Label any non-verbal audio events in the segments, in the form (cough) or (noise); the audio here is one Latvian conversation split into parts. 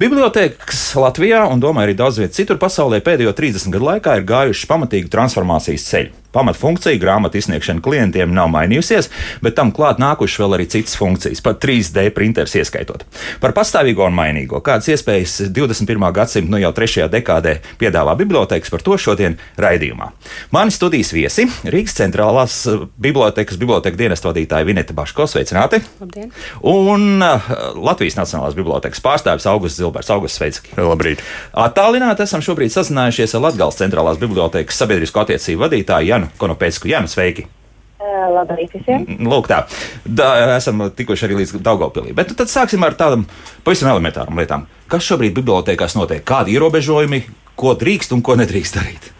Bibliotēkas Latvijā un, domāju, arī daudz vietā citur pasaulē pēdējo 30 gadu laikā ir gājuši pamatīgi transformācijas ceļi. Pamatfunkcija grāmatu izsniegšana klientiem nav mainījusies, bet tam klāt nākušas vēl arī citas funkcijas, pat 3D printeris ieskaitot. Par pastāvīgo un mainīgo, kādas iespējas 21. gadsimta, nu jau trešajā dekādē piedāvā bibliotekas, par to šodien raidījumā. Mani studijas viesi - Rīgas centrālās eh, bibliotekas biblioteka dienestu vadītāja Vineta Baško, sveicināti! Labdien! Un uh, Latvijas Nacionālās bibliotekas pārstāvis Augusts Zilbers. Augusts, sveiki! Labrīt! Attālināti esam šobrīd sazinājušies ar Latgales centrālās bibliotekas sabiedrisko attiecību vadītāju Janu Janu, sveiki! Labrīt visiem! Lūk, tā. Da, esam tikuši arī līdz Daugopilī. Bet nu, tad sāksim ar tādām pavisam elementārām lietām. Kas šobrīd bibliotekās notiek? Kādi ierobežojumi, ko drīkst un ko nedrīkst darīt?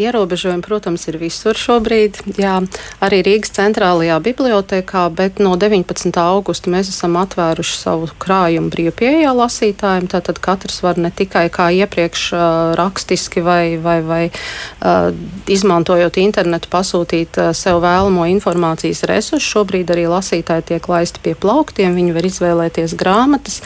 Ierobežojumi, protams, ir visur šobrīd. Jā, arī Rīgas centrālajā bibliotekā, bet no 19. augusta mēs esam atvēruši savu krājumu brīvpieejā lasītājiem. Tātad katrs var ne tikai kā iepriekš rakstiski vai, vai, vai izmantojot internetu pasūtīt sev vēlamo informācijas resursu. Šobrīd arī lasītāji tiek laisti pie plauktiem, viņi var izvēlēties grāmatas.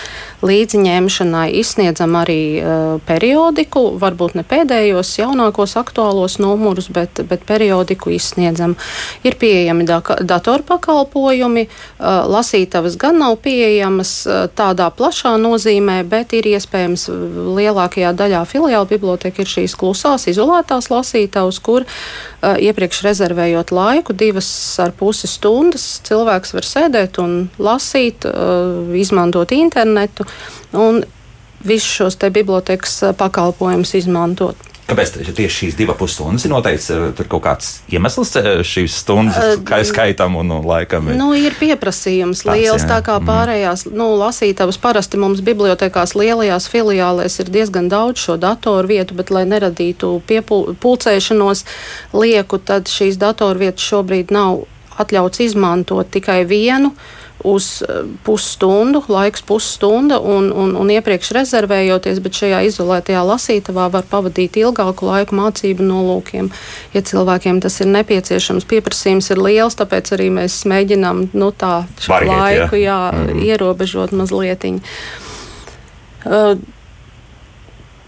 Līdzi ņemšanai izsniedzam arī uh, periodiku, varbūt ne pēdējos jaunākos aktuālos numurus, bet, bet periodiku izsniedzam. Ir pieejami da datorpakalpojumi, lasītavas gan nav pieejamas tādā plašā nozīmē, bet ir iespējams lielākajā daļā filiāla biblioteka ir šīs klusās, izolētās lasītavas, kur iepriekš rezervējot laiku, divas ar pusi stundas, cilvēks var sēdēt un lasīt, izmantot internetu visus šos te bibliotekas pakalpojumus izmantot. Kāpēc tieši šīs divas pusstundas ir noteikts? Tur kaut kāds iemesls šīs stundas kā skaitam un, un laikam? Ir. Nu, ir pieprasījums Tāds, liels, jā. tā kā pārējās nu, lasītavas parasti mums bibliotekās lielajās filiālēs ir diezgan daudz šo datoru vietu, bet lai neradītu piepulcēšanos lieku, tad šīs datoru vietas šobrīd nav atļauts izmantot tikai vienu uz eh, pusstundu, laiks pusstunda, un, un, un iepriekš rezervējoties, bet šajā izolētajā lasītavā var pavadīt ilgāku laiku mācību nolūkiem. Ja cilvēkiem tas ir nepieciešams, pieprasījums ir liels, tāpēc arī mēs mēģinām nu, tā Variet, laiku jā, mm. ierobežot mazliet. Uh,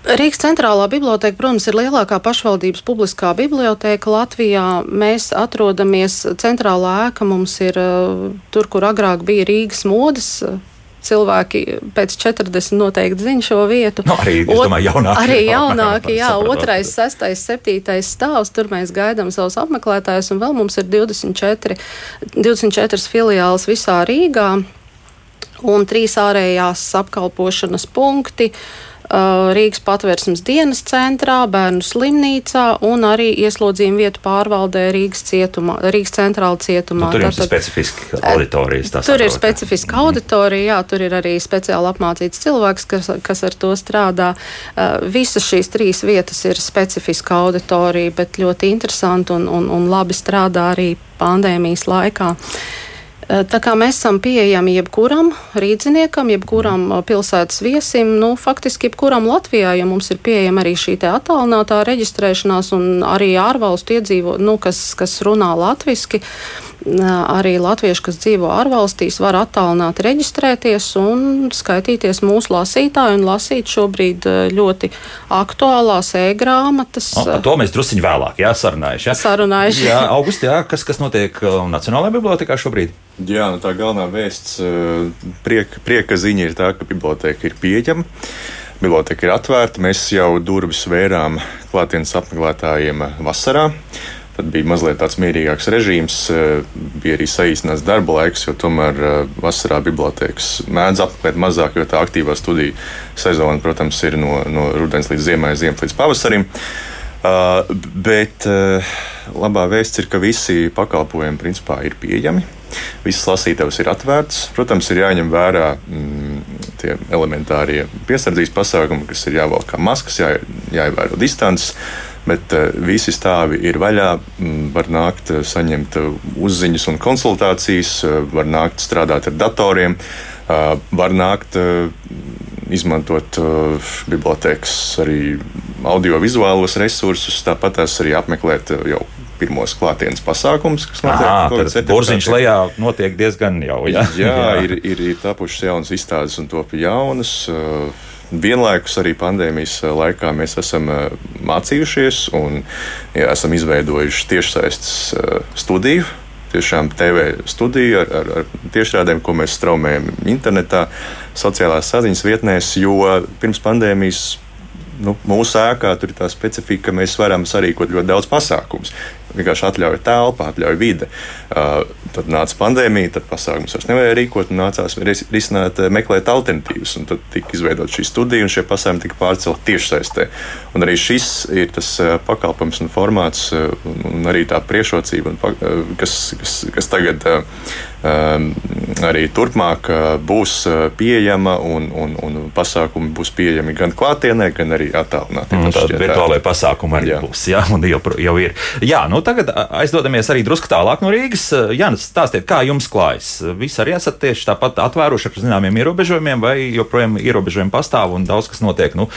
Rīgas centrālā biblioteka, protams, ir lielākā pašvaldības publiskā biblioteka Latvijā. Mēs atrodamies centrālā ēka, mums ir uh, tur, kur agrāk bija Rīgas modes cilvēki pēc 40 noteikti zina šo vietu. Nu, arī, Ot, domāju, jaunāki, arī (laughs) jaunāki, jā, otrais, sestais, septītais stāvs. Tur mēs gaidām savus apmeklētājus, un vēl mums ir 24, 24 filiāles visā Rīgā un trīs ārējās apkalpošanas punkti. Uh, Rīgas patvērsmes dienas centrā, bērnu slimnīcā un arī ieslodzījuma vietu pārvaldē Rīgas, cietumā, Rīgas centrāla cietumā. Nu, tur Tātad, ir specifiski auditorijas. Tur saprot. ir specifiska auditorija, jā, tur ir arī speciāli apmācīts cilvēks, kas, kas ar to strādā. Uh, visas šīs trīs vietas ir specifiska auditorija, bet ļoti interesanti un, un, un labi strādā arī pandēmijas laikā. Uh, Eh, tā kā mēs esam pieejami jebkuram rīzniekam, jebkuram eh, pilsētas viesim, nu, faktiski jebkuram Latvijā, jo mums ir pieejama arī šī attālinātā reģistrēšanās un arī ārvalstu iedzīvo, nu, kas, kas runā latviski. Arī latvieši, kas dzīvo ārvalstīs, var attālināt reģistrēties un skaitīties mūsu lasītāju un lasīt šobrīd eh, ļoti aktuālās e-grāmatas. Par to mēs drusciņi vēlāk jā, sarunājuši. Jā, sarunājuši. jā augustā, kas, kas notiek Nacionālajā bibliotekā šobrīd? Jā, nu tā galvenā vēsts, prieka, prieka ziņa ir tā, ka biblioteka ir pieejama. Biblioteka ir atvērta. Mēs jau durvis vērām klātienes apmeklētājiem vasarā. Tad bija mazliet tāds mierīgāks režīms, bija arī saīsināts darba laiks, jo tomēr vasarā bibliotekas mēdz apmeklēt mazāk, jo tā aktīvā studiju sezona, protams, ir no, no rudens līdz ziemai, ziemas līdz pavasarim. Uh, bet uh, labā vēsts ir, ka visi pakalpojumi principā ir pieejami. Visas lasītavas ir atvērtas. Protams, ir jāņem vērā mm, tie elementārie piesardzības pasākumi, kas ir jāvelk kā maskas, jā, jāievēro distances. bet visi stāvi ir vaļā. Var nākt, saņemt uzziņas un konsultācijas, var nākt strādāt ar datoriem, var nākt izmantot bibliotekas arī audiovizuālos resursus, tāpat arī apmeklēt jau pirmos klātienes pasākumus, kas notiek. Burziņš lejā notiek diezgan jau. Jā, jā, (laughs) jā. Ir, ir, ir tapušas jaunas izstādes un top jaunas. Uh, vienlaikus arī pandēmijas laikā mēs esam uh, mācījušies un jā, esam izveidojuši tiešsaistes studiju. Tiešām TV studiju ar, ar, ar tiešrādēm, ko mēs straumējam internetā, sociālās saziņas vietnēs, jo pirms pandēmijas nu, mūsu ēkā tur ir tā specifika, ka mēs varam sarīkot ļoti daudz pasākumus vienkārši atļauja telpa, atļauja vide. Uh, tad nāca pandēmija, tad pasākumus vairs nevarēja rīkot, un nācās risināt, uh, meklēt alternatīvas. Tad tika izveidota šī studija, un šie pasākumi tika pārcelti tiešsaistē. Un arī šis ir tas uh, pakalpojums un formāts, uh, un arī tā priekšrocība, kas, kas, kas tagad um, arī turpmāk būs pieejama, un, un, un pasākumi būs pieejami gan klātienē, gan arī attālināti. Tādi virtuālai pasākumi arī jā. būs, jā, un jau, jau ir. Jā, nu tagad aizdodamies arī drusku tālāk no Rīgas. Jānis, stāstiet, kā jums klājas? Visi arī esat tieši tāpat atvēruši ar zināmiem ierobežojumiem, vai joprojām ierobežojumi pastāv un daudz kas notiek nu,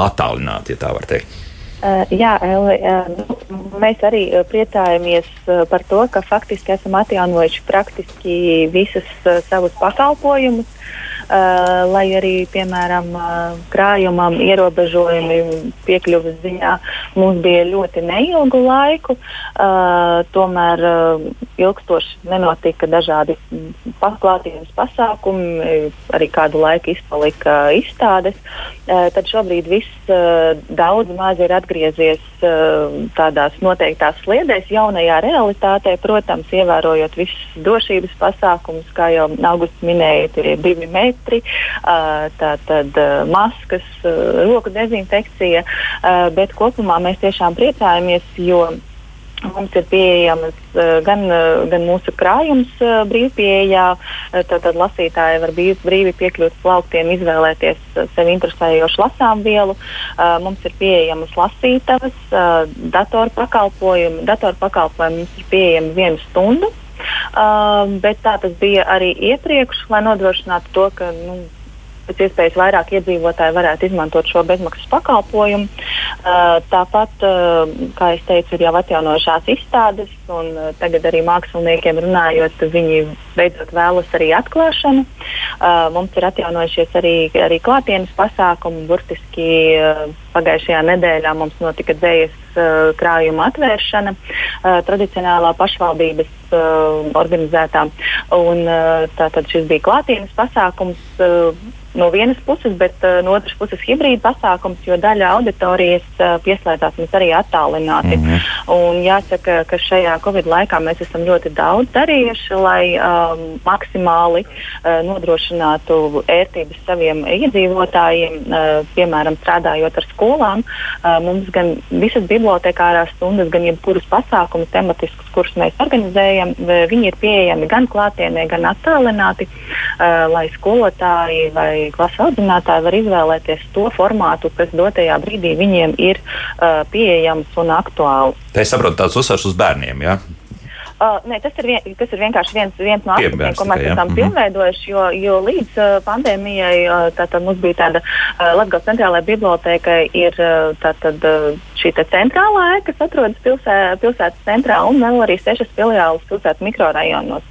attālināti, ja tā var teikt. Uh, jā, Eli, uh, mēs arī priecājamies uh, par to, ka faktiski esam atjaunojuši praktiski visus savus pakalpojumus. Uh, lai arī, piemēram, uh, krājumam ierobežojumi piekļuves ziņā mums bija ļoti neilgu laiku, uh, tomēr ilgstoši nenotika dažādi paklātienes pasākumi, arī kādu laiku izpalika izstādes. Tad šobrīd viss daudz maz ir atgriezies tādās noteiktās sliedēs, jaunajā realitātē, protams, ievērojot visus drošības pasākumus, kā jau Augusts minēja, ir divi metri metri, tātad maskas, roku dezinfekcija, bet kopumā mēs tiešām priecājamies, jo Mums ir pieejamas gan, gan mūsu krājums brīvpieejā, tātad lasītāji var brīvi piekļūt plauktiem, izvēlēties sev interesējošu lasām vielu. Mums ir pieejamas lasītavas, datoru pakalpojumi. Datoru pakalpojumi mums ir pieejami vienu stundu. Uh, bet tā tas bija arī iepriekš, lai nodrošinātu to, ka nu, pēc iespējas vairāk iedzīvotāji varētu izmantot šo bezmaksas pakalpojumu. Uh, tāpat, uh, kā jau teicu, ir jau atjaunojušās izstādes, un uh, tagad arī māksliniekiem runājot, viņi beidzot vēlas arī atklāšanu. Uh, mums ir atjaunojušies arī, arī klātienes pasākumi. Burtiski uh, pagājušajā nedēļā mums notika dzējas uh, krājuma atvēršana, uh, tradicionālā pašvaldības uh, organizētā. Un, uh, tātad šis bija klātienes pasākums. Uh, no vienas puses, bet uh, no otras puses hibrīda pasākums, jo daļa auditorijas uh, pieslēdzās mums arī attālināti. Mm -hmm. Un jāsaka, ka šajā Covid laikā mēs esam ļoti daudz darījuši, lai um, maksimāli uh, nodrošinātu ērtības saviem iedzīvotājiem, uh, piemēram, strādājot ar skolām. Uh, mums gan visas bibliotekārās stundas, gan jebkurus pasākumus tematiskus, kurus mēs organizējam, viņi ir pieejami gan klātienē, gan attālināti, lai skolotāji vai klases audzinātāji var izvēlēties to formātu, kas dotajā brīdī viņiem ir pieejams un aktuāls. Tā es saprotu, tāds uzsvars uz bērniem. Ja? Uh, ne, tas, ir vien, tas ir vienkārši viens, viens no aspektiem, ko mēs esam ja. pilnveidojuši. Jo, jo līdz uh, pandēmijai uh, tātad mums bija tāda uh, Latvijas centrālajā bibliotēka, ir uh, tātad, uh, šī centrālā ēka, kas atrodas pilsē, pilsētas centrā, un vēl arī sešas filiāles pilsētas mikrorajonos.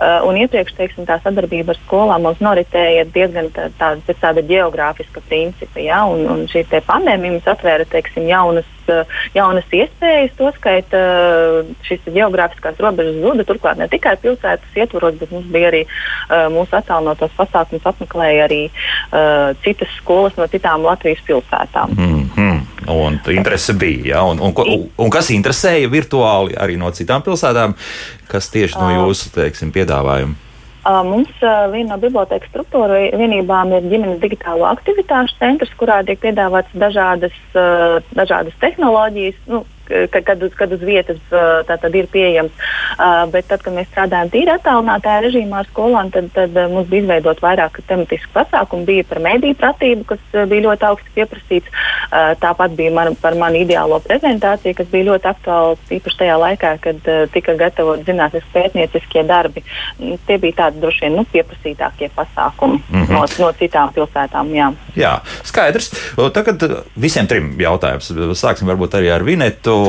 Uh, un iepriekš teiksim, tā sadarbība ar skolām mums noritēja diezgan tā, tā, tāda geogrāfiska principa. Ja? Un, un šī pandēmija mums atvēra teiksim, jaunas Uh, jaunas iespējas, tostarp uh, šīs geogrāfiskās robežas zuda. Turklāt ne tikai pilsētas ietvaros, bet mums bija arī mūsu attālinātos pasākumus apmeklēja arī uh, citas skolas no citām Latvijas pilsētām. Mm -hmm. Un interese bija. Ja? Un, un, un, un kas interesēja virtuāli arī no citām pilsētām, kas tieši no jūsu teiksim, piedāvājuma? Mums viena no bibliotekas struktūra vienībām ir ģimenes digitālo aktivitāšu centrs, kurā tiek piedāvātas dažādas, dažādas tehnoloģijas. Nu, kad, kad, uz, kad uz vietas tātad ir pieejams bet tad, kad mēs strādājām tīri attālinātajā režīmā ar skolām, tad, tad mums bija izveidot vairāk tematisku pasākumu. Bija par mediju pratību, kas bija ļoti augsti pieprasīts. Tāpat bija man, par manu ideālo prezentāciju, kas bija ļoti aktuāla īpaši tajā laikā, kad tika gatavot zinātniskie pētnieciskie darbi. Tie bija tādi droši vien nu, pieprasītākie pasākumi mm -hmm. no, no citām pilsētām. Jā, jā skaidrs. Tagad visiem trim jautājums. Sāksim varbūt arī ar Vinetu.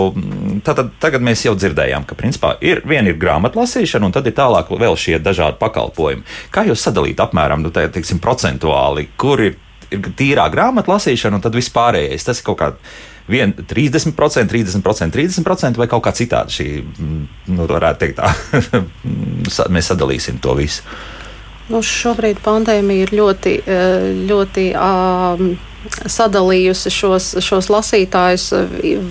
Tātad, tagad mēs jau dzirdējām, ka principā ir viena ir grāmatlasīšana, un tad ir tālāk vēl šie dažādi pakalpojumi. Kā jūs sadalīt apmēram, nu, tā, teiksim, procentuāli, kur ir, ir tīrā grāmatlasīšana un tad vispārējais? Tas ir kaut kāds. 30%, 30%, 30% vai kaut kā citādi šī, nu, varētu teikt, tā, (laughs) mēs sadalīsim to visu. Nu, šobrīd pandēmija ir ļoti, ļoti um, sadalījusi šos, šos lasītājus.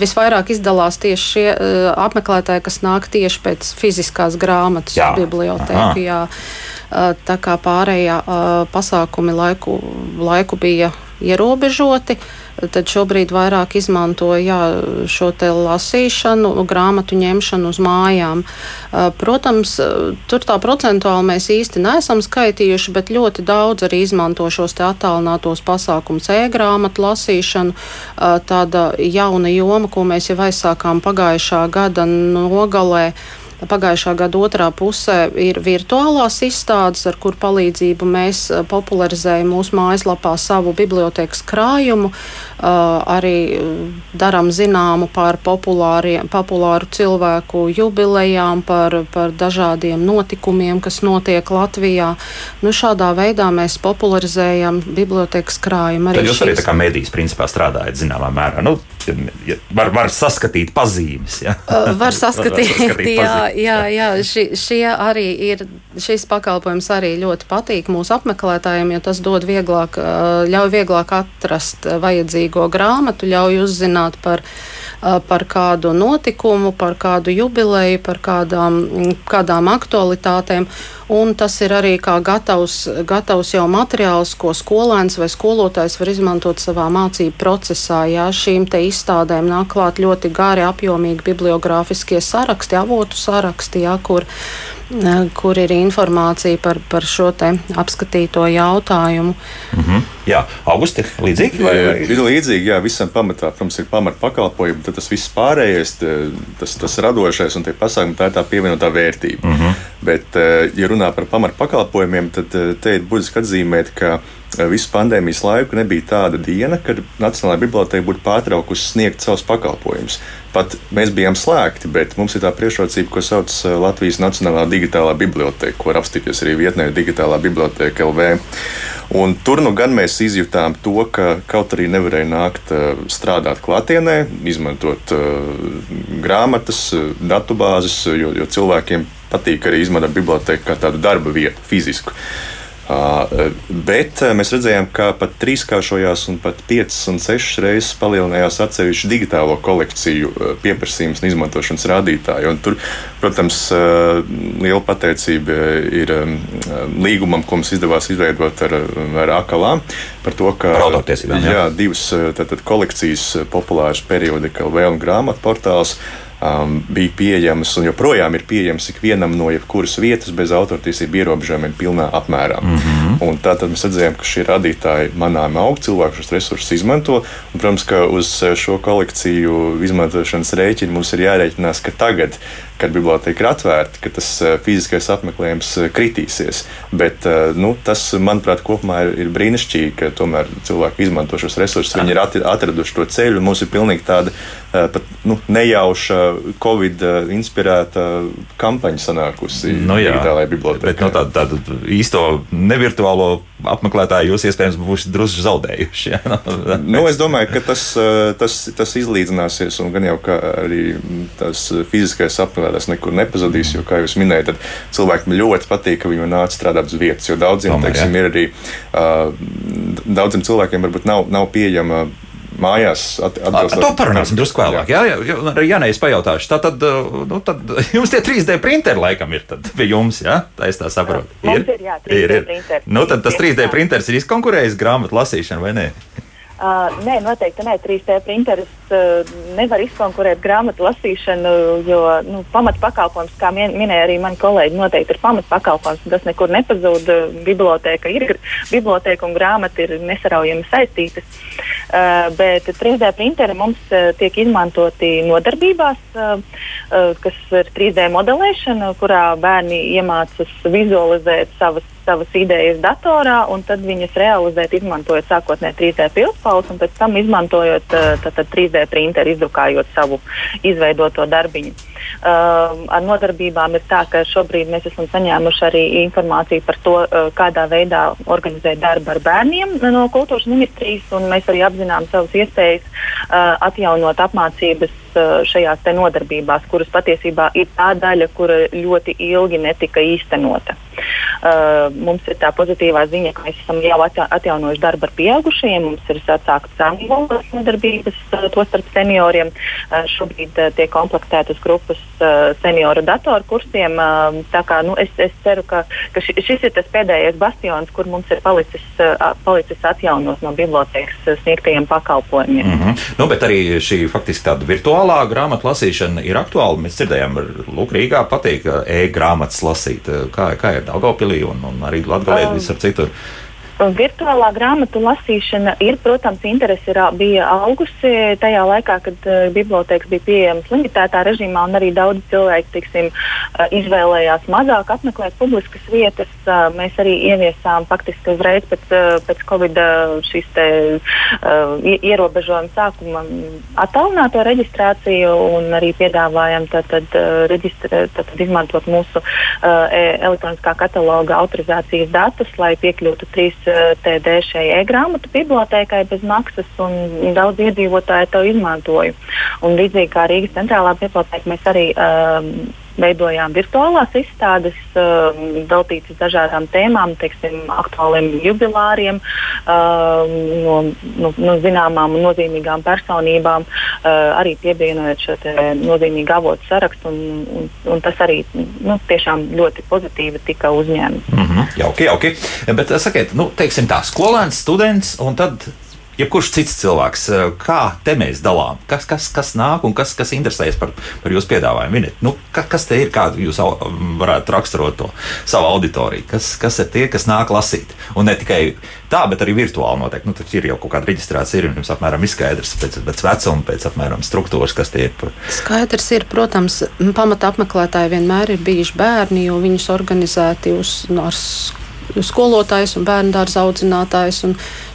Visvairāk izdalās tieši šie uh, apmeklētāji, kas nāk tieši pēc fiziskās grāmatas jā. bibliotēku. Jā. Uh, tā kā pārējā uh, pasākumi laiku, laiku bija ierobežoti. Tad šobrīd vairāk izmanto jā, šo lasīšanu, grāmatu ņemšanu uz mājām. Protams, tur tā procentuāli mēs īsti neesam skaitījuši, bet ļoti daudz arī izmanto šos attālinātos pasākumus, e-grāmatu lasīšanu. Tāda jauna joma, ko mēs jau aizsākām pagājušā gada nogalē pagājušā gada otrā pusē ir virtuālās izstādes, ar kur palīdzību mēs eh, popularizējam mūsu mājaslapā savu bibliotekas krājumu. Eh, arī darām zināmu par populāru cilvēku jubilejām, par, par dažādiem notikumiem, kas notiek Latvijā. Nu, šādā veidā mēs popularizējam bibliotekas krājumu. Tad jūs arī tā kā mēdīs principā strādājat zināmā mērā. Nu, var, var saskatīt pazīmes. Ja? Var saskatīt, var saskatīt (laughs) jā, jā, jā. Ši, šie arī ir, šis pakalpojums arī ļoti patīk mūsu apmeklētājiem, jo tas dod vieglāk, ļauj vieglāk atrast vajadzīgo grāmatu, ļauj uzzināt par par kādu notikumu, par kādu jubileju, par kādām, kādām aktualitātēm. Un tas ir arī kā gatavs, gatavs jau materiāls, ko skolēns vai skolotājs var izmantot savā mācību procesā. Jā, šīm izstādēm nāk klāt ļoti gari, apjomīgi bibliogrāfiskie saraksti, avotu saraksti, jā, kur kur ir informācija par, par šo apskatīto jautājumu. Mm -hmm. Jā, augusti līdzīgi? Vai, vai? Ir līdzīgi, jā, visam pamatā, protams, ir pamat pakalpojumi, tad tas viss pārējais, tas, tas radošais un tie pasākumi, tā ir tā pievienotā vērtība. Mm -hmm. Bet, eh, ja runā par pamat pakalpojumiem, tad eh, te ir būtiski atzīmēt, ka visu pandēmijas laiku nebija tāda diena, kad Nacionālajā bibliotēkā būtu pārtraukusi sniegt savus pakalpojumus. Pat mēs bijām slēgti, bet mums ir tā priekšrocība, ko sauc eh, Latvijas Nacionālā digitālā biblioteka, ko var apstīties arī vietnē Digitālā biblioteka LV. Un tur nu gan mēs izjutām to, ka kaut arī nevarēja nākt eh, strādāt klātienē, izmantot uh, grāmatas, datubāzes, jo, jo cilvēkiem patīk arī izmantot biblioteku kā tādu darba vietu, fizisku. Bet mēs redzējām, ka pat trīskāršojās un pat piecas un sešas reizes palielinājās atsevišķu digitālo kolekciju pieprasījums un izmantošanas rādītāji. Un tur, protams, liela pateicība ir līgumam, ko mums izdevās izveidot ar, ar AKLā par to, ka jā. Jā, divas tātad, kolekcijas populāras periodika vēl un grāmatu portāls um, bija pieejamas un joprojām ir pieejamas ikvienam no jebkuras vietas bez autortiesību ierobežojumiem pilnā apmērā. Mm -hmm. Un tātad mēs redzējām, ka šie radītāji manām aug, cilvēki šos resursus izmanto. Un, protams, ka uz šo kolekciju izmantošanas rēķina mums ir jārēķinās, ka tagad kad biblioteka ir atvērta, ka tas eh, fiziskais apmeklējums eh, kritīsies. Bet eh, nu, tas, manuprāt, kopumā ir, ir brīnišķīgi, ka tomēr cilvēki izmanto šos resursus. Viņi ir atraduši to ceļu. Mums ir pilnīgi tāda pat nu, nejauša, Covid inspirēta kampaņa sanākusi nu jā, digitālajā bibliotekā. Bet no nu, tādu, tādu īsto nevirtuālo apmeklētāju jūs iespējams būsiet drusku zaudējuši. Ja? (laughs) nu, es domāju, ka tas, tas, tas izlīdzināsies un gan jau arī tas fiziskais apmeklējums tas nekur nepazudīs. Jo, kā jūs minējāt, cilvēkiem ļoti patīk, ka viņi nāc strādāt uz vietas. Jo daudziem, Tomēr, teiksim, ir arī uh, daudziem cilvēkiem varbūt nav, nav pieejama mājās. Atbilstot. To parunāsim drusku vēlāk. Jā, jā, jā, jā nē, es pajautāšu. Tā tad, nu, tad (laughs) jums tie 3D printeri laikam ir pie jums, jā? Tā es tā saprotu. Ir, ir, jā, ir, ir. Nu, tad tas 3D printers ir izkonkurējis grāmatu lasīšanu vai nē? Uh, nē, noteikti nē, 3D printeris uh, nevar izkonkurēt grāmatu lasīšanu, jo nu, pamatpakalpojums, kā min minēja arī mani kolēģi, noteikti ir pamatpakalpojums. Tas nekur nepazūd. Biblioteka ir biblioteka un grāmata ir nesaraujami saistītas. Uh, bet 3D printeri mums uh, tiek izmantoti nodarbībās, uh, uh, kas ir 3D modelēšana, kurā bērni iemācās vizualizēt savas savas idejas datorā, un tad viņas realizēt, izmantojot sākotnēji 3D pildspalvas, un pēc tam izmantojot tātad, 3D printeru, izdrukājot savu izveidoto darbiņu. Uh, ar nodarbībām ir tā, ka šobrīd mēs esam saņēmuši arī informāciju par to, uh, kādā veidā organizēt darbu ar bērniem no kultūras ministrijas, un mēs arī apzinām savas iespējas uh, atjaunot apmācības šajās nodarbībās, kuras patiesībā ir tā daļa, kura ļoti ilgi netika īstenota. Uh, mums ir tā pozitīvā ziņa, ka mēs esam jau atjaunojuši darbu ar pieaugušajiem. Mums ir atsāktas angļu valodas nodarbības, uh, tostarp senioriem. Uh, šobrīd uh, tiek komplektētas grupas uh, senioru datoru kursiem. Uh, tā kā, nu, es, es ceru, ka, ka ši, šis ir tas pēdējais bastions, kur mums ir palicis, uh, palicis atjaunot no bibliotekas sniegtajiem pakalpojumiem. Mm -hmm. nu, bet arī šī faktiski tāda virtuālā grāmatu lasīšana ir aktuāla. Mēs dzirdējām, ka Lūkrīgā patīk e-grāmatas lasīt. Kā, kā ir Daugopilī un, un arī Latgalē um, visur citur. Virtuālā grāmatu lasīšana ir, protams, interese ir, bija augusi tajā laikā, kad uh, bibliotekas bija pieejamas limitētā režīmā, un arī daudz cilvēku tiksim, uh, izvēlējās mazāk apmeklēt publiskas vietas. Uh, mēs arī ieviesām faktiski uzreiz pēc, uh, pēc Covid šīs te, uh, ierobežojuma sākuma attālināto reģistrāciju un arī piedāvājam tātad, uh, reģistra, tātad izmantot mūsu uh, elektroniskā kataloga autorizācijas datus, lai piekļūtu trīs TD šai e-grāmatu bibliotēkai bez maksas, un daudz iedzīvotāji to izmantoja. Un līdzīgi kā Rīgas centrālā biblioteka, mēs arī um, veidojām virtuālās izstādes, uh, veltītas dažādām tēmām, teiksim, aktuāliem jubilāriem, uh, no, no, no zināmām un nozīmīgām personībām, uh, arī pievienojot šo nozīmīgu avotu sarakstu. Un, un, un tas arī nu, tiešām ļoti pozitīvi tika uzņemts. Mm -hmm, jauki, jauki. Bet sakiet, nu, teiksim tā, skolēns, students un tad jebkurš cits cilvēks, eh, kā te mēs dalām, kas, kas, kas nāk un kas, kas interesējas par, par jūsu piedāvājumu. Viniet, nu, ka, kas te ir, kādu jūs varētu raksturot to savu auditoriju, kas, kas ir tie, kas nāk lasīt. Un ne tikai tā, bet arī virtuāli noteikti. Nu, tur ir jau kaut kāda reģistrācija, ir jums apmēram izskaidrs pēc, pēc vecuma, pēc apmēram struktūras, kas tie ir. Skaidrs ir, protams, pamata apmeklētāji vienmēr ir bijuši bērni, jo viņus organizēti uz, ar skolotājs un bērnu dārza audzinātājs.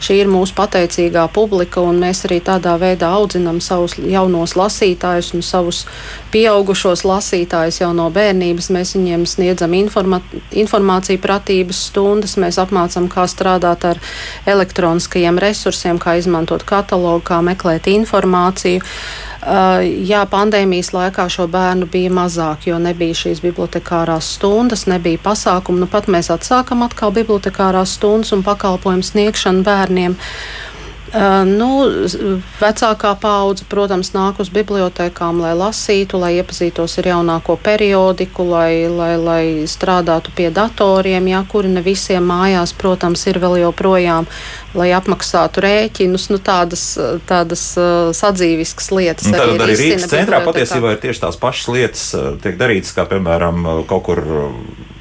Šī ir mūsu pateicīgā publika, un mēs arī tādā veidā audzinām savus jaunos lasītājus un savus pieaugušos lasītājus jau no bērnības. Mēs viņiem sniedzam informa informāciju, pratības stundas, mēs apmācām, kā strādāt ar elektroniskajiem resursiem, kā izmantot katalogu, kā meklēt informāciju. Uh, jā, pandēmijas laikā šo bērnu bija mazāk, jo nebija šīs bibliotekārās stundas, nebija pasākumu. Nu, pat mēs atsākam atkal bibliotekārās stundas un pakalpojumu sniegšanu bērniem. Uh, nu, vecākā paudze, protams, nāk uz bibliotekām, lai lasītu, lai iepazītos ar jaunāko periodiku, lai, lai, lai strādātu pie datoriem, ja, kuri ne visiem mājās, protams, ir vēl joprojām, lai apmaksātu rēķinus, nu, tādas, tādas uh, sadzīviskas lietas. Tad arī, arī Rīgas centrā patiesībā ir tieši tās pašas lietas, uh, tiek darītas, kā piemēram uh, kaut kur.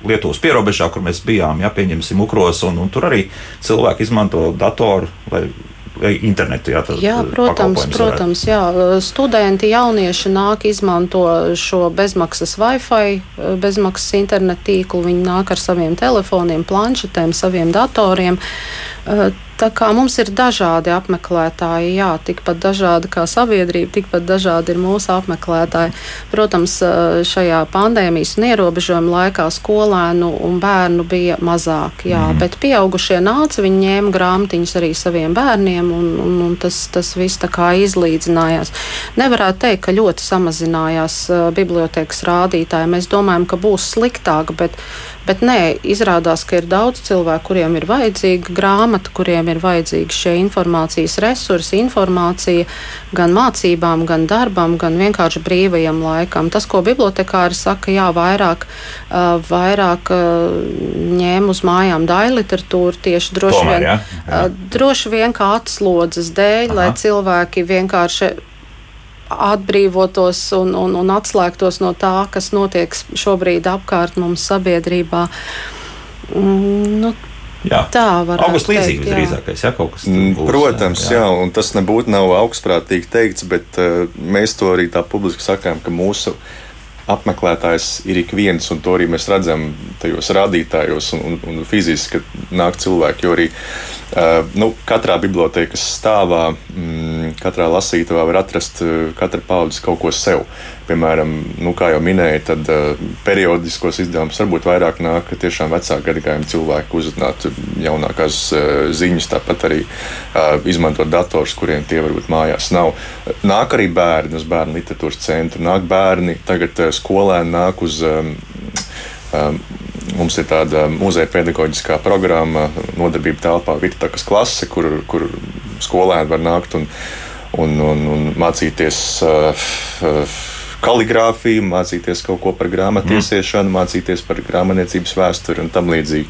Lietuvas pierobežā, kur mēs bijām, ja pieņemsim ukros, un, un tur arī cilvēki izmanto datoru, lai internetu. Jā, tad, jā protams, protams jā. studenti, jaunieši nāk, izmanto šo bezmaksas Wi-Fi, bezmaksas internetu tīklu. Viņi nāk ar saviem telefoniem, planšetēm, saviem datoriem. Tā kā mums ir dažādi apmeklētāji, jā, tikpat dažādi kā sabiedrība, tikpat dažādi ir mūsu apmeklētāji. Protams, šajā pandēmijas un ierobežojuma laikā skolēnu un bērnu bija mazāk, jā, mm. bet pieaugušie nāca, viņi ņēma grāmatiņas arī saviem bērniem, un, un, un tas, tas viss tā kā izlīdzinājās. Nevarētu teikt, ka ļoti samazinājās bibliotekas rādītāji. Mēs domājam, ka būs sliktāk, bet Bet nē, izrādās, ka ir daudz cilvēku, kuriem ir vajadzīga grāmata kuriem ir vajadzīgi šie informācijas resursi, informācija gan mācībām, gan darbam, gan vienkārši brīvajam laikam. Tas, ko bibliotekāri saka, jā, vairāk, uh, vairāk uh, ņēma uz mājām daļu literatūru tieši droši Tomēr, vien, jā, jā. uh, droši vien kā atslodzes dēļ, Aha. lai cilvēki vienkārši atbrīvotos un, un, un atslēgtos no tā, kas notiek šobrīd apkārt mums sabiedrībā. Mm, nu, Jā. Tā var būt. Augusts līdzīgs visdrīzākais, ja kaut kas Mm, būs. Protams, jā. jā, un tas nebūtu nav augstprātīgi teikts, bet uh, mēs to arī tā publiski sakām, ka mūsu apmeklētājs ir ik viens, un to arī mēs redzam tajos rādītājos un, un, un fiziski, kad nāk cilvēki. Jo arī uh, nu, katrā bibliotekas stāvā, mm, katrā lasītavā var atrast uh, katra paudzes kaut ko sev. Piemēram, nu, kā jau minēju, tad uh, periodiskos izdevumus varbūt vairāk nāk tiešām vecāku gadagājumu cilvēku uzzināt jaunākās uh, ziņas, tāpat arī uh, izmantot dators, kuriem tie varbūt mājās nav. Nāk arī bērni uz bērnu literatūras centru, nāk bērni, tagad skolēni nāk uz. Um, um, Mums ir tāda muzeja pedagoģiskā programma, nodarbība telpā Virtakas klase, kur, kur skolēni var nākt un, un, un, un mācīties uh, uh, kaligrāfiju, mācīties kaut ko par grāmatu iesiešanu, mm. mācīties par grāmatniecības vēsturi un tam līdzīgi.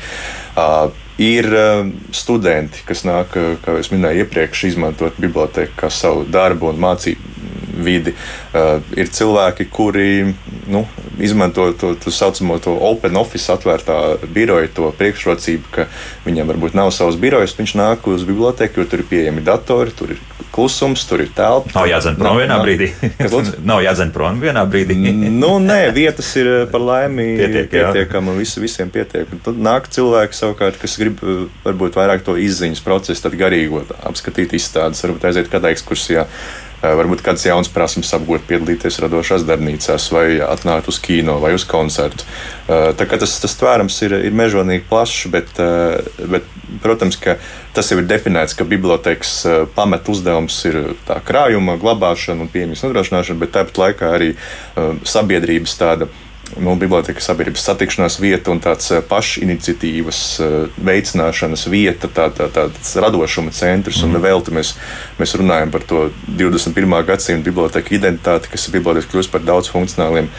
Uh, ir uh, studenti, kas nāk, uh, kā jau minēju, iepriekš izmantot biblioteku kā savu darbu un mācību vidi. Uh, ir cilvēki, kuri nu, izmanto to tā saucamo to open office, atvērtā biroja, to priekšrocību, ka viņam varbūt nav savs birojs. Viņš nāk uz biblioteku, jo tur ir pieejami datori, tur ir klusums, tur ir telpa. Nav jādzen (laughs) prom vienā brīdī. nav jādzen prom vienā brīdī. nu, nē, vietas ir par laimi (laughs) Pietiek, pietiekami un visi, visiem pietiek. Un tad nāk cilvēki savukārt, kas grib varbūt vairāk to izziņas procesu, tad garīgo apskatīt izstādes, varbūt aiziet kādā ekskursijā varbūt kāds jauns prasības apgūt, piedalīties radošās darbnīcās, vai atnākt uz kino vai uz koncertu. Tā kā tas, tas tvērums ir, ir mežonīgi plašs, bet, bet, protams, ka tas jau ir definēts, ka bibliotekas pamat uzdevums ir tā krājuma glabāšana un pieejamības nodrošināšana, bet tāpat laikā arī sabiedrības tāda nu, biblioteka sabiedrības satikšanās vieta un tāds pašiniciatīvas veicināšanas vieta, tā, tā, tāds radošuma centrs. Mm. Un vēl te mēs, mēs runājam par to 21. gadsimta biblioteka identitāti, kas ir biblioteka kļūst par daudzfunkcionāliem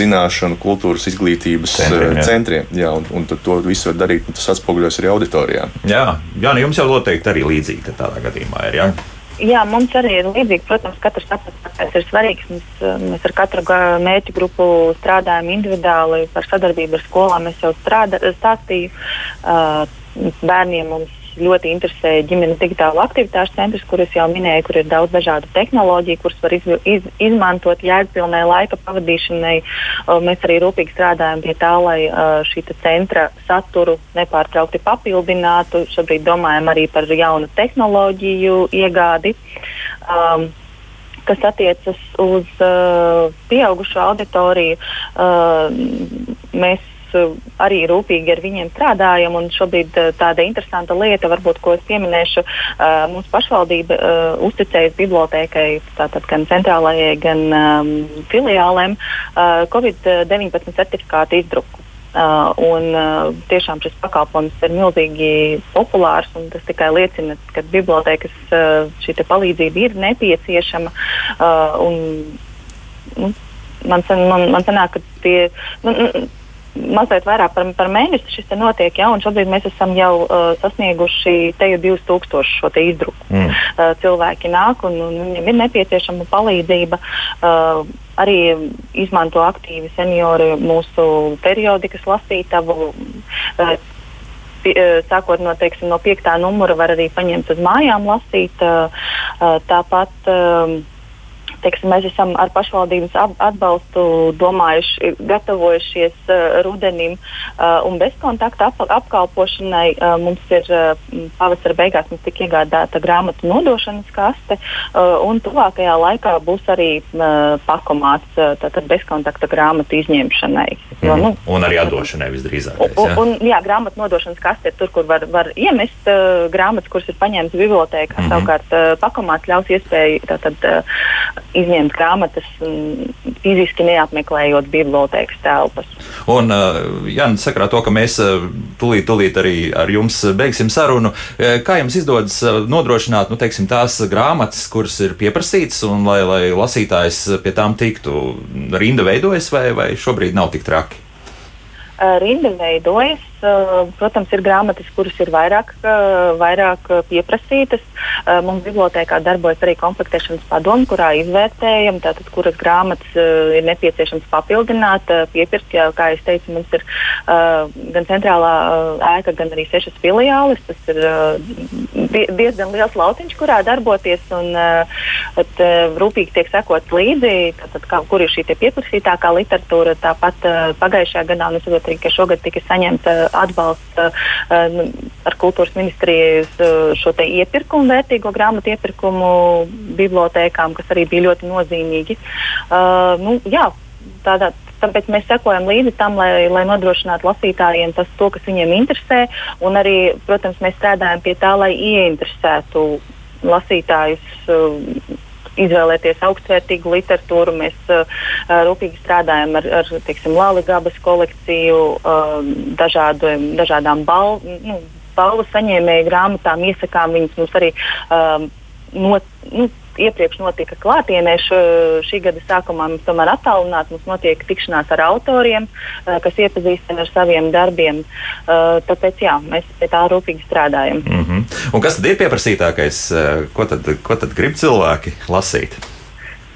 zināšanu, kultūras, izglītības centriem. Jā. centriem jā, un, un to visu var darīt, un tas atspoguļojas arī auditorijā. Jā, jā nu jums jau noteikti arī līdzīgi tādā gadījumā ir. Jā? Jā, mums arī ir līdzīgi. Protams, katrs apgabals ir svarīgs. Mēs, mēs ar katru mērķu grupu strādājam individuāli. Par sadarbību ar skolām es jau strādā, stāstīju. Uh, bērniem mums ļoti interesē ģimenes digitāla aktivitāšu centrs, kurus jau minēju, kur ir daudz dažādu tehnoloģiju, kuras var iz, iz, izmantot jēgpilnai laika pavadīšanai. Mēs arī rūpīgi strādājam pie tā, lai šī centra saturu nepārtraukti papildinātu. Šobrīd domājam arī par jaunu tehnoloģiju iegādi. Um, kas attiecas uz uh, pieaugušo auditoriju, uh, mēs arī rūpīgi ar viņiem strādājam. Šobrīd eh, tāda interesanta lieta, varbūt, ko es pieminēšu, eh, mūsu pašvaldība uzticējas bibliotēkai, tātad gan centrālajai, gan um, filiālēm, Covid-19 certifikātu izdruku. Uh, un, uh, tiešām šis pakalpojums ir milzīgi populārs. Tas tikai liecina, ka bibliotekas uh, šī palīdzība ir nepieciešama. Uh, un, nu, man, man, man sanāk, ka tie. Nu, mazliet vairāk par, par mēnesi šis notiek, ja, un šobrīd mēs esam jau uh, sasnieguši te jau 2000 šo izdruku. Mm. Uh, cilvēki nāk un, un viņiem ir nepieciešama palīdzība. Uh, arī izmanto aktīvi seniori mūsu periodikas lasītavu. Uh, uh Sākot no, teiksim, no piektā numura, var arī paņemt uz mājām lasīt. Uh, uh, tāpat uh, teiksim, mēs esam ar pašvaldības atbalstu domājuši, gatavojušies uh, rudenim uh, un bezkontakta ap, apkalpošanai. Uh, mums ir uh, pavasara beigās mums tika iegādāta grāmatu nodošanas kaste, uh, un tuvākajā laikā būs arī uh, pakomāts uh, bezkontakta grāmatu izņemšanai. Jo, nu, un arī atdošanai visdrīzāk. Un, un, jā, grāmatu nodošanas kaste ir tur, kur var, var iemest uh, grāmatas, kuras ir paņemtas bibliotēkā. Mm -hmm. Savukārt uh, pakomāts ļaus iespēju tātad, uh, izņemt grāmatas, fiziski neapmeklējot bibliotekas telpas. Un, Jā, sakarā to, ka mēs tūlīt, tūlīt arī ar jums beigsim sarunu, kā jums izdodas nodrošināt nu, teiksim, tās grāmatas, kuras ir pieprasītas, un lai, lai lasītājs pie tām tiktu? Rinda veidojas vai, vai šobrīd nav tik traki? Rinda veidojas. Protams, ir grāmatas, kuras ir vairāk, vairāk pieprasītas. Mums bibliotekā darbojas arī komplektēšanas padoma, kurā izvērtējam, tātad, kuras grāmatas ir nepieciešams papildināt, piepirkt. Jā, kā jau teicu, mums ir gan centrālā ēka, gan arī sešas filiāles. Tas ir diezgan liels lautiņš, kurā darboties un at, rūpīgi tiek sekots līdzi, tātad, kā, kur ir šī pieprasītākā literatūra. Tāpat pagājušajā gadā, un es saprotu, ka šogad tika saņemta atbalsta uh, ar kultūras ministrijas uh, šo iepirkumu, vērtīgo grāmatu iepirkumu bibliotēkām, kas arī bija ļoti nozīmīgi. Uh, nu, jā, tādā, Tāpēc mēs sekojam līdzi tam, lai, lai nodrošinātu lasītājiem tas, to, kas viņiem interesē. Arī, protams, mēs strādājam pie tā, lai ieinteresētu lasītājus izvēlēties augstvērtīgu literatūru. Mēs uh, rūpīgi strādājam ar, ar teiksim, Lāli Gabas kolekciju, uh, dažādu, dažādām balvu. Nu, balvu saņēmēju grāmatām, iesakām viņas mums arī um, not, nu, iepriekš notika klātienē. Šī gada sākumā mums tomēr attālināti mums notiek tikšanās ar autoriem, uh, kas iepazīstina ar saviem darbiem. Uh, tāpēc jā, mēs pie tā rūpīgi strādājam. Mm -hmm. Un kas tad ir pieprasītākais? Uh, ko tad, ko tad grib cilvēki lasīt?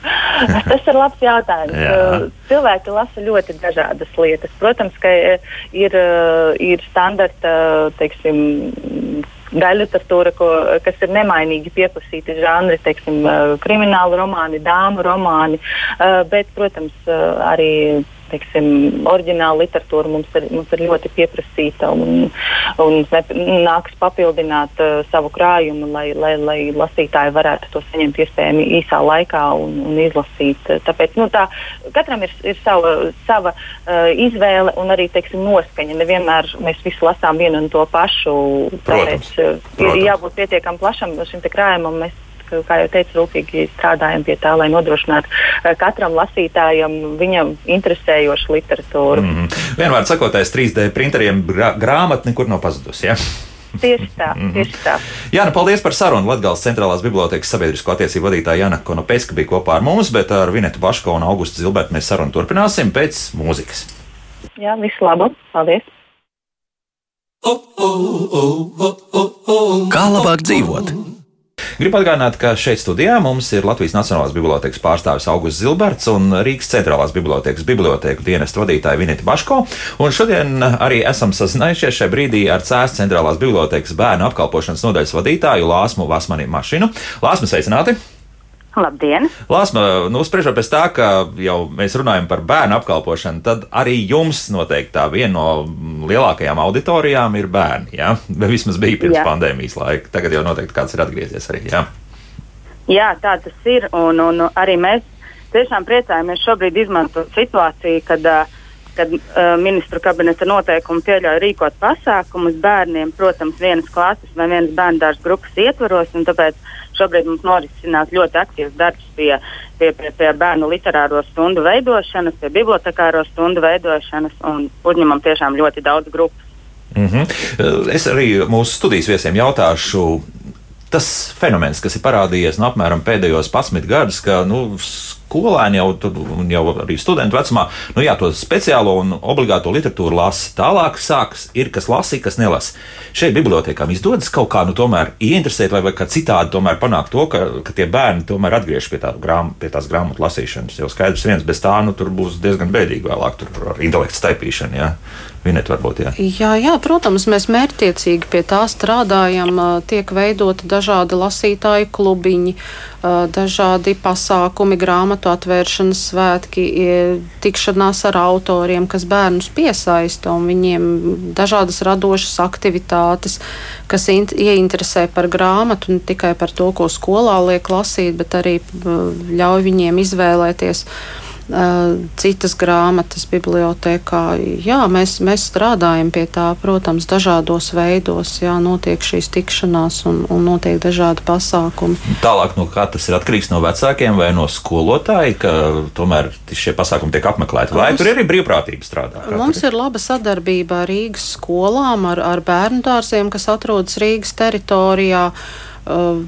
(laughs) Tas ir labs jautājums. Jā. Cilvēki lasa ļoti dažādas lietas. Protams, ka ir, ir standarta teiksim, daļa literatūra, ko, kas ir nemainīgi pieprasīti žanri, teiksim, krimināla romāni, dāmu romāni, bet, protams, arī teiksim, oriģināla literatūra mums ir, mums ir ļoti pieprasīta un, un nāks papildināt uh, savu krājumu, lai, lai, lai lasītāji varētu to saņemt iespējami īsā laikā un, un izlasīt. Tāpēc nu, tā, katram ir, ir sava, sava uh, izvēle un arī teiksim, noskaņa. Nevienmēr mēs visi lasām vienu un to pašu. Protams, tāpēc uh, protams. ir jābūt pietiekami plašam šim krājumam. Mēs kā jau teicu, rūpīgi strādājam pie tā, lai nodrošinātu eh, katram lasītājam viņam interesējošu literatūru. Mm -hmm. Vienmēr sakot, aiz 3D printeriem grā, grāmata nekur nav pazudusi. Ja? Tieši tā, -hmm. tieši tā. Jā, nu paldies par sarunu. Latvijas centrālās bibliotekas sabiedrisko attiecību vadītāja Jana Konopeska bija kopā ar mums, bet ar Vinetu Baško un Augustu Zilbertu mēs sarunu turpināsim pēc mūzikas. Jā, visu labu. Paldies! Kā labāk dzīvot? Gribu atgādināt, ka šeit studijā mums ir Latvijas Nacionālās bibliotekas pārstāvis Augusts Zilberts un Rīgas centrālās bibliotekas biblioteku dienestu vadītāja Vinita Baško. Un šodien arī esam sazinājušies šajā brīdī ar Cēlā centrālās bibliotekas bērnu apkalpošanas nodaļas vadītāju Lāsmu Vasmani Mašinu. Lāsmu sveicināti! Labdien! Lāsma, nu, spriežot pēc tā, ka jau mēs runājam par bērnu apkalpošanu, tad arī jums noteikti tā viena no lielākajām auditorijām ir bērni. Ja? Vismaz bija pirms jā. pandēmijas laika. Tagad jau noteikti kāds ir atgriezies arī. Ja? Jā, tā tas ir. Un, un arī mēs tiešām priecājamies šobrīd izmantot situāciju, kad, kad uh, ministru kabineta noteikumi pieļauj rīkot pasākumus bērniem, protams, vienas klases vai vienas bērnu grupas ietvaros. Tāpēc Šobrīd mums norisinās ļoti aktīvs darbs pie, pie, pie, pie bērnu literāro stundu veidošanas, pie bibliotekāro stundu veidošanas un uzņemam tiešām ļoti daudz grupu. Mm -hmm. Es arī mūsu studijas viesiem jautāšu, tas fenomens, kas ir parādījies no apmēram pēdējos 11 gadus, ka nu, skolēni jau, tur, jau arī studentu vecumā, nu jā, to speciālo un obligāto literatūru lasa. Tālāk sāks, ir kas lasa, kas nelasa. Šeit bibliotekām izdodas kaut kā nu, tomēr ieinteresēt vai, vai kā citādi tomēr panākt to, ka, ka tie bērni tomēr atgriežas pie, tā grām, pie tās grāmatu lasīšanas. Jo skaidrs viens bez tā, nu tur būs diezgan bēdīgi vēlāk tur ar intelektu staipīšanu. Jā. Vinet, varbūt, jā. Jā, jā, protams, mēs mērķtiecīgi pie tā strādājam. Tiek veidoti dažādi lasītāju klubiņi, dažādi pasākumi, grāmatu atvēršanas svētki, tikšanās ar autoriem, kas bērnus piesaista un viņiem dažādas radošas aktivitātes, kas ieinteresē par grāmatu, ne tikai par to, ko skolā liek lasīt, bet arī ļauj viņiem izvēlēties citas grāmatas bibliotekā. Jā, mēs, mēs strādājam pie tā, protams, dažādos veidos. Jā, notiek šīs tikšanās un, un notiek dažādi pasākumi. Tālāk no kā tas ir atkarīgs no vecākiem vai no skolotāja, ka tomēr šie pasākumi tiek apmeklēti. Vai mums, tur ir arī brīvprātība strādā? Mums ir laba sadarbība ar Rīgas skolām, ar, ar bērnu dārziem, kas atrodas Rīgas teritorijā. Uh,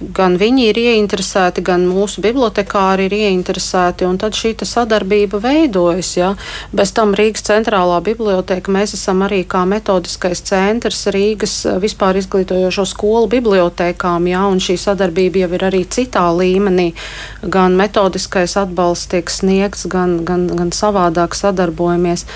gan viņi ir ieinteresēti, gan mūsu bibliotekāri ir ieinteresēti, un tad šī sadarbība veidojas. Ja. Bez tam Rīgas centrālā biblioteka mēs esam arī kā metodiskais centrs Rīgas eh, vispār izglītojošo skolu bibliotekām, ja, un šī sadarbība jau ir arī citā līmenī. Gan metodiskais atbalsts tiek sniegts, gan, gan, gan savādāk sadarbojamies.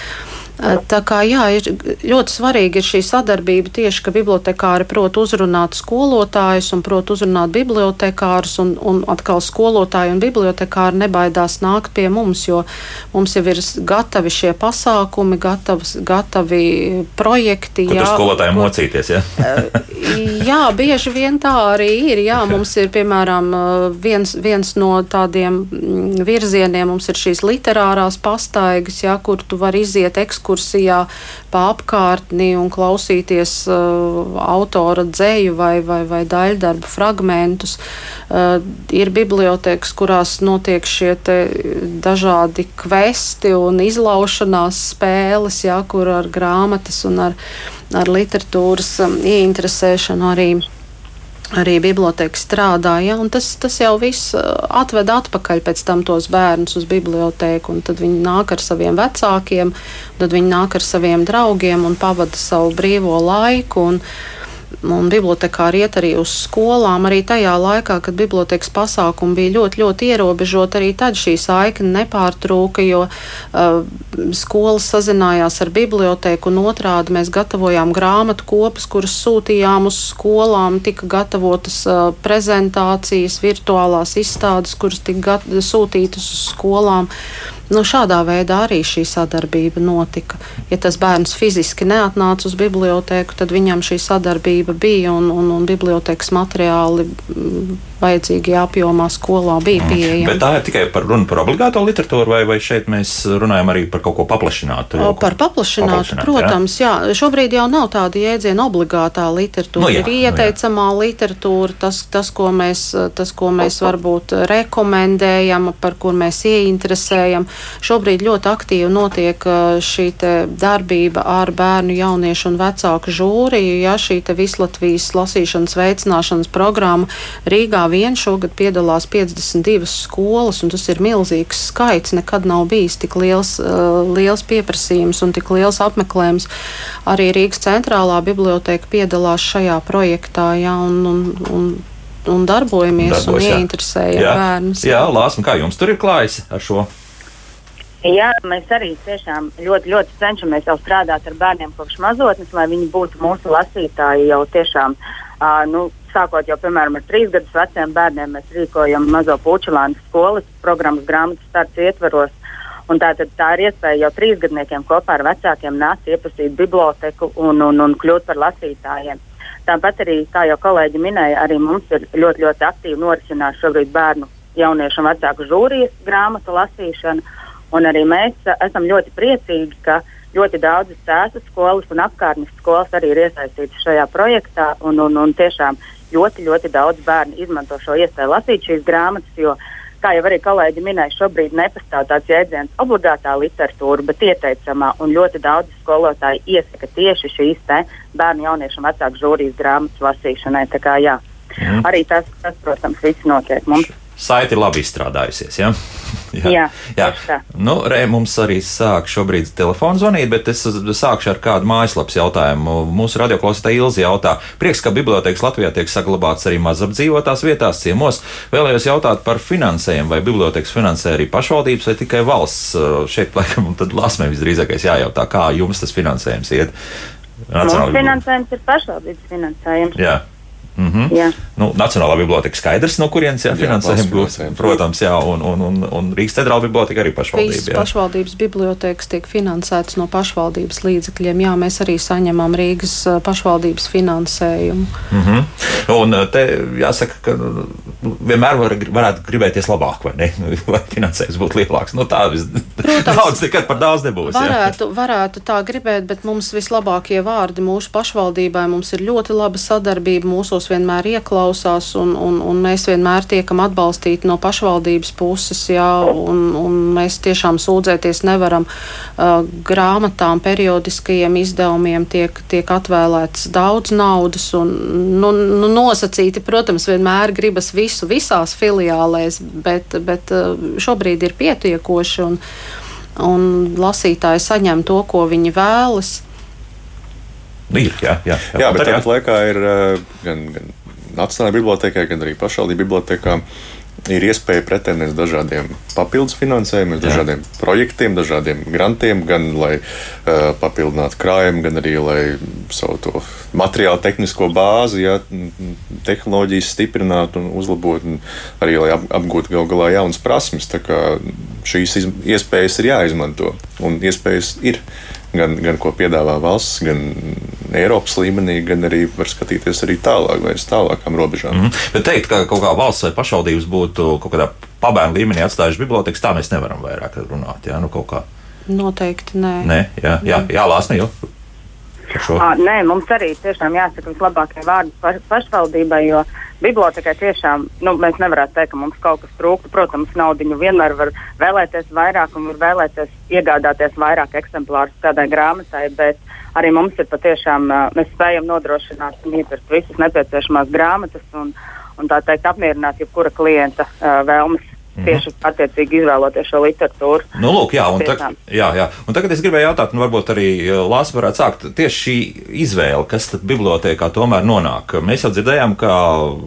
Tā kā jā, ir ļoti svarīgi ir šī sadarbība tieši, ka bibliotekāri prot uzrunāt skolotājus un prot uzrunāt bibliotekārus, un, un atkal skolotāji un bibliotekāri nebaidās nākt pie mums, jo mums jau ir gatavi šie pasākumi, gatavs, gatavi projekti. Kur jā, skolotājiem mocīties, jā? (laughs) jā, bieži vien tā arī ir. Jā, (laughs) mums ir, piemēram, viens, viens no tādiem mm, virzieniem, mums ir šīs literārās pastaigas, jā, kur tu vari iziet ekskursiju ekskursijā pa apkārtni un klausīties uh, autora dzēju vai, vai, vai daļdarbu fragmentus. Uh, ir bibliotekas, kurās notiek šie dažādi kvesti un izlaušanās spēles, jā, kur ar grāmatas un ar, ar literatūras um, ieinteresēšanu arī arī biblioteka strādāja. Tas, tas jau viss uh, atved atpakaļ pēc tam tos bērnus uz biblioteku. Tad viņi nāk ar saviem vecākiem, tad viņi nāk ar saviem draugiem un pavada savu brīvo laiku. Un, un bibliotekāri iet arī uz skolām. Arī tajā laikā, kad bibliotekas pasākumi bija ļoti, ļoti ierobežoti, arī tad šī saikne nepārtrūka, jo uh, skolas sazinājās ar biblioteku un otrādi mēs gatavojām grāmatu kopus, kuras sūtījām uz skolām, tika gatavotas uh, prezentācijas, virtuālās izstādes, kuras tika sūtītas uz skolām. Nu, šādā veidā arī šī sadarbība notika. Ja tas bērns fiziski neatnāca uz bibliotēku, tad viņam šī sadarbība bija un, un, un bibliotekas materiāli vajadzīgajā apjomā skolā bija mm. pieejami. Bet tā ir tikai par runu par obligāto literatūru, vai, vai šeit mēs runājam arī par kaut ko paplašinātu? O, par paplašinātu, paplašināt, protams, jā. jā. Šobrīd jau nav tāda jēdziena obligātā literatūra. Nu, jā, ir ieteicamā nu, jā. literatūra, tas, tas, ko mēs, tas, ko mēs varbūt rekomendējam, par kur mēs ieinteresējam. Šobrīd ļoti aktīvi notiek šī darbība ar bērnu, jauniešu un vecāku žūriju, ja šī Vislatvijas lasīšanas veicināšanas programma Rīgā vien šogad piedalās 52 skolas, un tas ir milzīgs skaits. Nekad nav bijis tik liels, uh, liels pieprasījums un tik liels apmeklējums. Arī Rīgas centrālā biblioteka piedalās šajā projektā, jā, un, un, un, un darbojamies Darbojas, un ieinteresējam bērnus. Jā, Lāsma, kā jums tur ir klājis ar šo? Jā, mēs arī tiešām ļoti, ļoti cenšamies jau strādāt ar bērniem kopš mazotnes, lai viņi būtu mūsu lasītāji jau tiešām. Uh, nu, sākot jau piemēram ar trīs gadus veciem bērniem, mēs rīkojam mazo puķulānu skolas programmas grāmatas starts ietveros. Un tā, tā ir iespēja jau trīsgadniekiem kopā ar vecākiem nākt iepazīt biblioteku un, un, un kļūt par lasītājiem. Tāpat arī, kā jau kolēģi minēja, arī mums ir ļoti, ļoti aktīvi norisinās šobrīd bērnu, jauniešu un vecāku žūrijas grāmatu lasīšana. Un arī mēs esam ļoti priecīgi, ka ļoti daudzas cēsas skolas un apkārtnes skolas arī ir iesaistītas šajā projektā. Un, un, un tiešām ļoti, ļoti daudz bērnu izmanto šo iespēju lasīt šīs grāmatas, jo, kā jau arī kolēģi minēja, šobrīd nepastāv tāds jēdziens obligātā literatūra, bet ieteicamā, un ļoti daudz skolotāji iesaka tieši šīs bērnu, jauniešu un vecāku žūrijas grāmatas lasīšanai. Tā kā, jā, mm. Arī tas, tas, protams, viss notiek mums saiti labi izstrādājusies. Ja? Jā, jā, jā. Nu, Re, mums arī sāk šobrīd telefons zvanīt, bet es sākšu ar kādu mājaslapas jautājumu. Mūsu radioklausītāja Ilzi jautā, prieks, ka bibliotekas Latvijā tiek saglabāts arī mazapdzīvotās vietās ciemos. Vēlējos jautāt par finansējumu, vai bibliotekas finansē arī pašvaldības vai tikai valsts. Šeit, laikam, tad lasmē visdrīzākais jājautā, kā jums tas finansējums iet. Nacionāli... Mums finansējums ir pašvaldības finansējums. Jā. Mm -hmm. jā. nu, Nacionālā biblioteka skaidrs, no kurienes jā, finansējumi būs. Protams, jā, un, un, un, un Rīgas centrālā biblioteka arī pašvaldība. Visas pašvaldības bibliotekas tiek finansētas no pašvaldības līdzekļiem. Jā, mēs arī saņemam Rīgas pašvaldības finansējumu. Mm -hmm. Un te jāsaka, ka nu, vienmēr var, varētu gribēties labāk, vai ne? Lai finansējums būtu lielāks. Nu, tā vis, Protams, daudz nekad par daudz nebūs. Varētu, jā. varētu tā gribēt, bet mums vislabākie vārdi mūsu pašvaldībai. Mums ir ļoti laba sadarbība, mūsos vienmēr ieklausās, un, un, un mēs vienmēr tiekam atbalstīti no pašvaldības puses. Jā, un, un mēs tiešām sūdzēties nevaram. Uh, grāmatām, periodiskajiem izdevumiem tiek, tiek atvēlēts daudz naudas, un nu, nu, nosacīti, protams, vienmēr gribas visu visās filiālēs, bet, bet uh, šobrīd ir pietiekoši. Un, un lasītāji saņem to, ko viņi vēlas. Ir, jā, jā, jā, jā bet tāpat laikā ir gan, gan Nacionālajā bibliotekā, gan arī pašvaldību bibliotekā ir iespēja pretendēt dažādiem papildus finansējumiem, dažādiem projektiem, dažādiem grantiem, gan lai uh, papildinātu krājumu, gan arī lai savu materiālu tehnisko bāzi, ja, tehnoloģijas stiprinātu un uzlabotu, un arī lai ap, apgūtu gal galā jaunas prasmes. Šīs iespējas ir jāizmanto, un iespējas ir gan, gan ko piedāvā valsts, gan Eiropas līmenī, gan arī var skatīties arī tālāk, vai uz tālākām robežām. Mm -hmm. Bet teikt, ka kaut kā valsts vai pašvaldības būtu kaut kādā pabērnu līmenī atstājuši bibliotekas, tā mēs nevaram vairāk runāt. Jā, nu kaut kā. Noteikti nē. Nē, jā, jā, jā Lāsne, jo. À, nē, mums arī tiešām jāsaka vislabākie vārdi pašvaldībai, jo bibliotekai tiešām nu, mēs nevaram teikt, ka mums kaut kas trūktu. Protams, naudiņu vienmēr var vēlēties vairāk un var vēlēties iegādāties vairāk eksemplārus kādai grāmatai, bet arī mums ir patiešām, mēs spējam nodrošināt un iepirkt visas nepieciešamās grāmatas un, un tā teikt apmierināt jebkura klienta uh, vēlmes. Tieši attiecīgi izvēloties šo literatūru. Nu, lūk, jā, un, tag, jā, jā. un tagad es gribēju jautāt, un varbūt arī Lāsa varētu sākt tieši šī izvēle, kas tad bibliotekā tomēr nonāk. Mēs jau dzirdējām, ka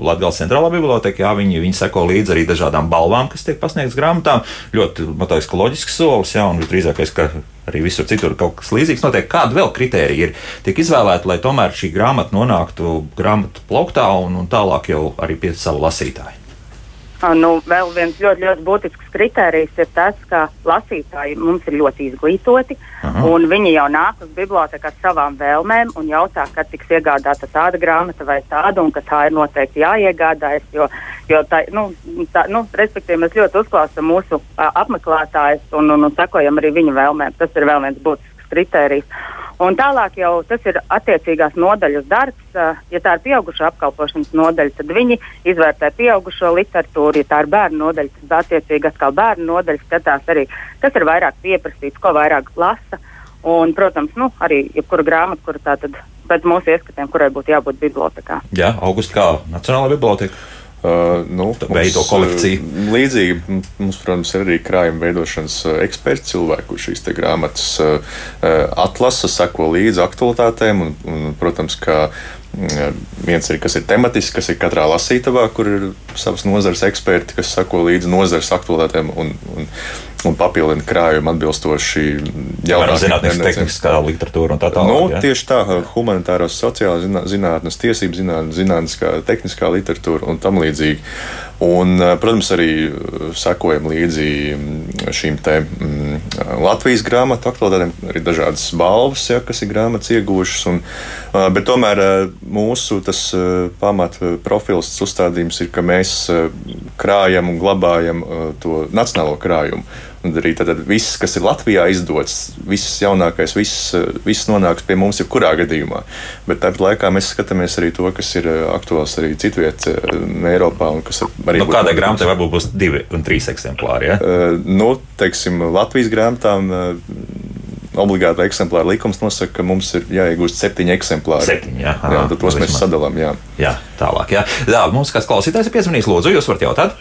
Latvijas centrālā biblioteka, jā, viņi, viņi seko līdzi arī dažādām balvām, kas tiek pasniegtas grāmatām. Ļoti, man liekas, ka loģisks solis, jā, un visdrīzākais, ka arī visur citur kaut kas līdzīgs notiek. Kāda vēl kritērija ir tiek izvēlēta, lai tomēr šī grāmata nonāktu grāmatu plauktā un, un tālāk jau arī pie savu lasītāju? Nu, vēl viens ļoti, ļoti būtisks kriterijs ir tas, ka lasītāji mums ir ļoti izglītoti. Aha. Viņi jau nāk uz biblioteku ar savām vēlmēm un jautā, kad tiks iegādāta tāda grāmata vai tāda, un ka tā ir noteikti jāiegādājas. Jo, jo tā, nu, tā, nu, respektīvi, mēs ļoti uzklausām mūsu a, apmeklētājus un, un, un sekojam arī viņu vēlmēm. Tas ir vēl viens būtisks kriterijs. Un tālāk jau tas ir attiecīgās nodaļas darbs. Ja tā ir pieaugušo apkalpošanas nodaļa, tad viņi izvērtē pieaugušo literatūru. Ja tā ir bērnu nodaļa, tad attiecīgi atkal bērnu nodaļa skatās arī, kas ir vairāk pieprasīts, ko vairāk lasa. Un, protams, nu, arī jebkura grāmata, kura tātad pēc mūsu ieskatiem, kurai būtu jābūt bibliotekā. Jā, Augusta kā Nacionālā biblioteka. Uh, nu, veido kolekciju. Uh, līdzīgi mums, protams, ir arī krājuma veidošanas uh, eksperti, cilvēki, kurš šīs grāmatas uh, uh, atlasa, seko līdzi aktualitātēm. Un, un, protams, ka viens ir, kas ir tematisks, kas ir katrā lasītavā, kur ir savas nozares eksperti, kas seko līdzi nozares aktualitātēm. Un, un, un papildina krājumu atbilstoši jaunākajai zinātnē, tehniskā literatūra un tā tālāk. Nu, ja? Tieši tā, humanitāros, sociālās zinātnes, tiesību zinātnes, zinātniskā, tehniskā literatūra un tam līdzīgi. Un, eh, protams, arī eh, sekojam līdzi mm, šīm te mm, Latvijas grāmatu aktualitātēm, arī dažādas balvas, ja, kas ir grāmatas iegūšas. Un, bet tomēr mūsu pamat profils uzstādījums ir, ka mēs krājam un glabājam to nacionālo krājumu. Un arī tad, viss, kas ir Latvijā izdots, viss jaunākais, viss, viss nonāks pie mums jebkurā gadījumā. Bet tāpat laikā mēs skatāmies arī to, kas ir aktuāls arī citviet Eiropā. Arī nu, kādai grāmatai varbūt būs divi un trīs eksemplāri. Ja? Uh, nu, teiksim, Latvijas grāmatām. Uh, obligāta eksemplāra likums nosaka, ka mums ir jāiegūst septiņi eksemplāri. Septiņi, jā, jā, tad tos mēs sadalām. Jā. jā, tālāk. Jā, jā mums kāds klausītājs ir piezvanījis. Lūdzu, jūs varat jautāt?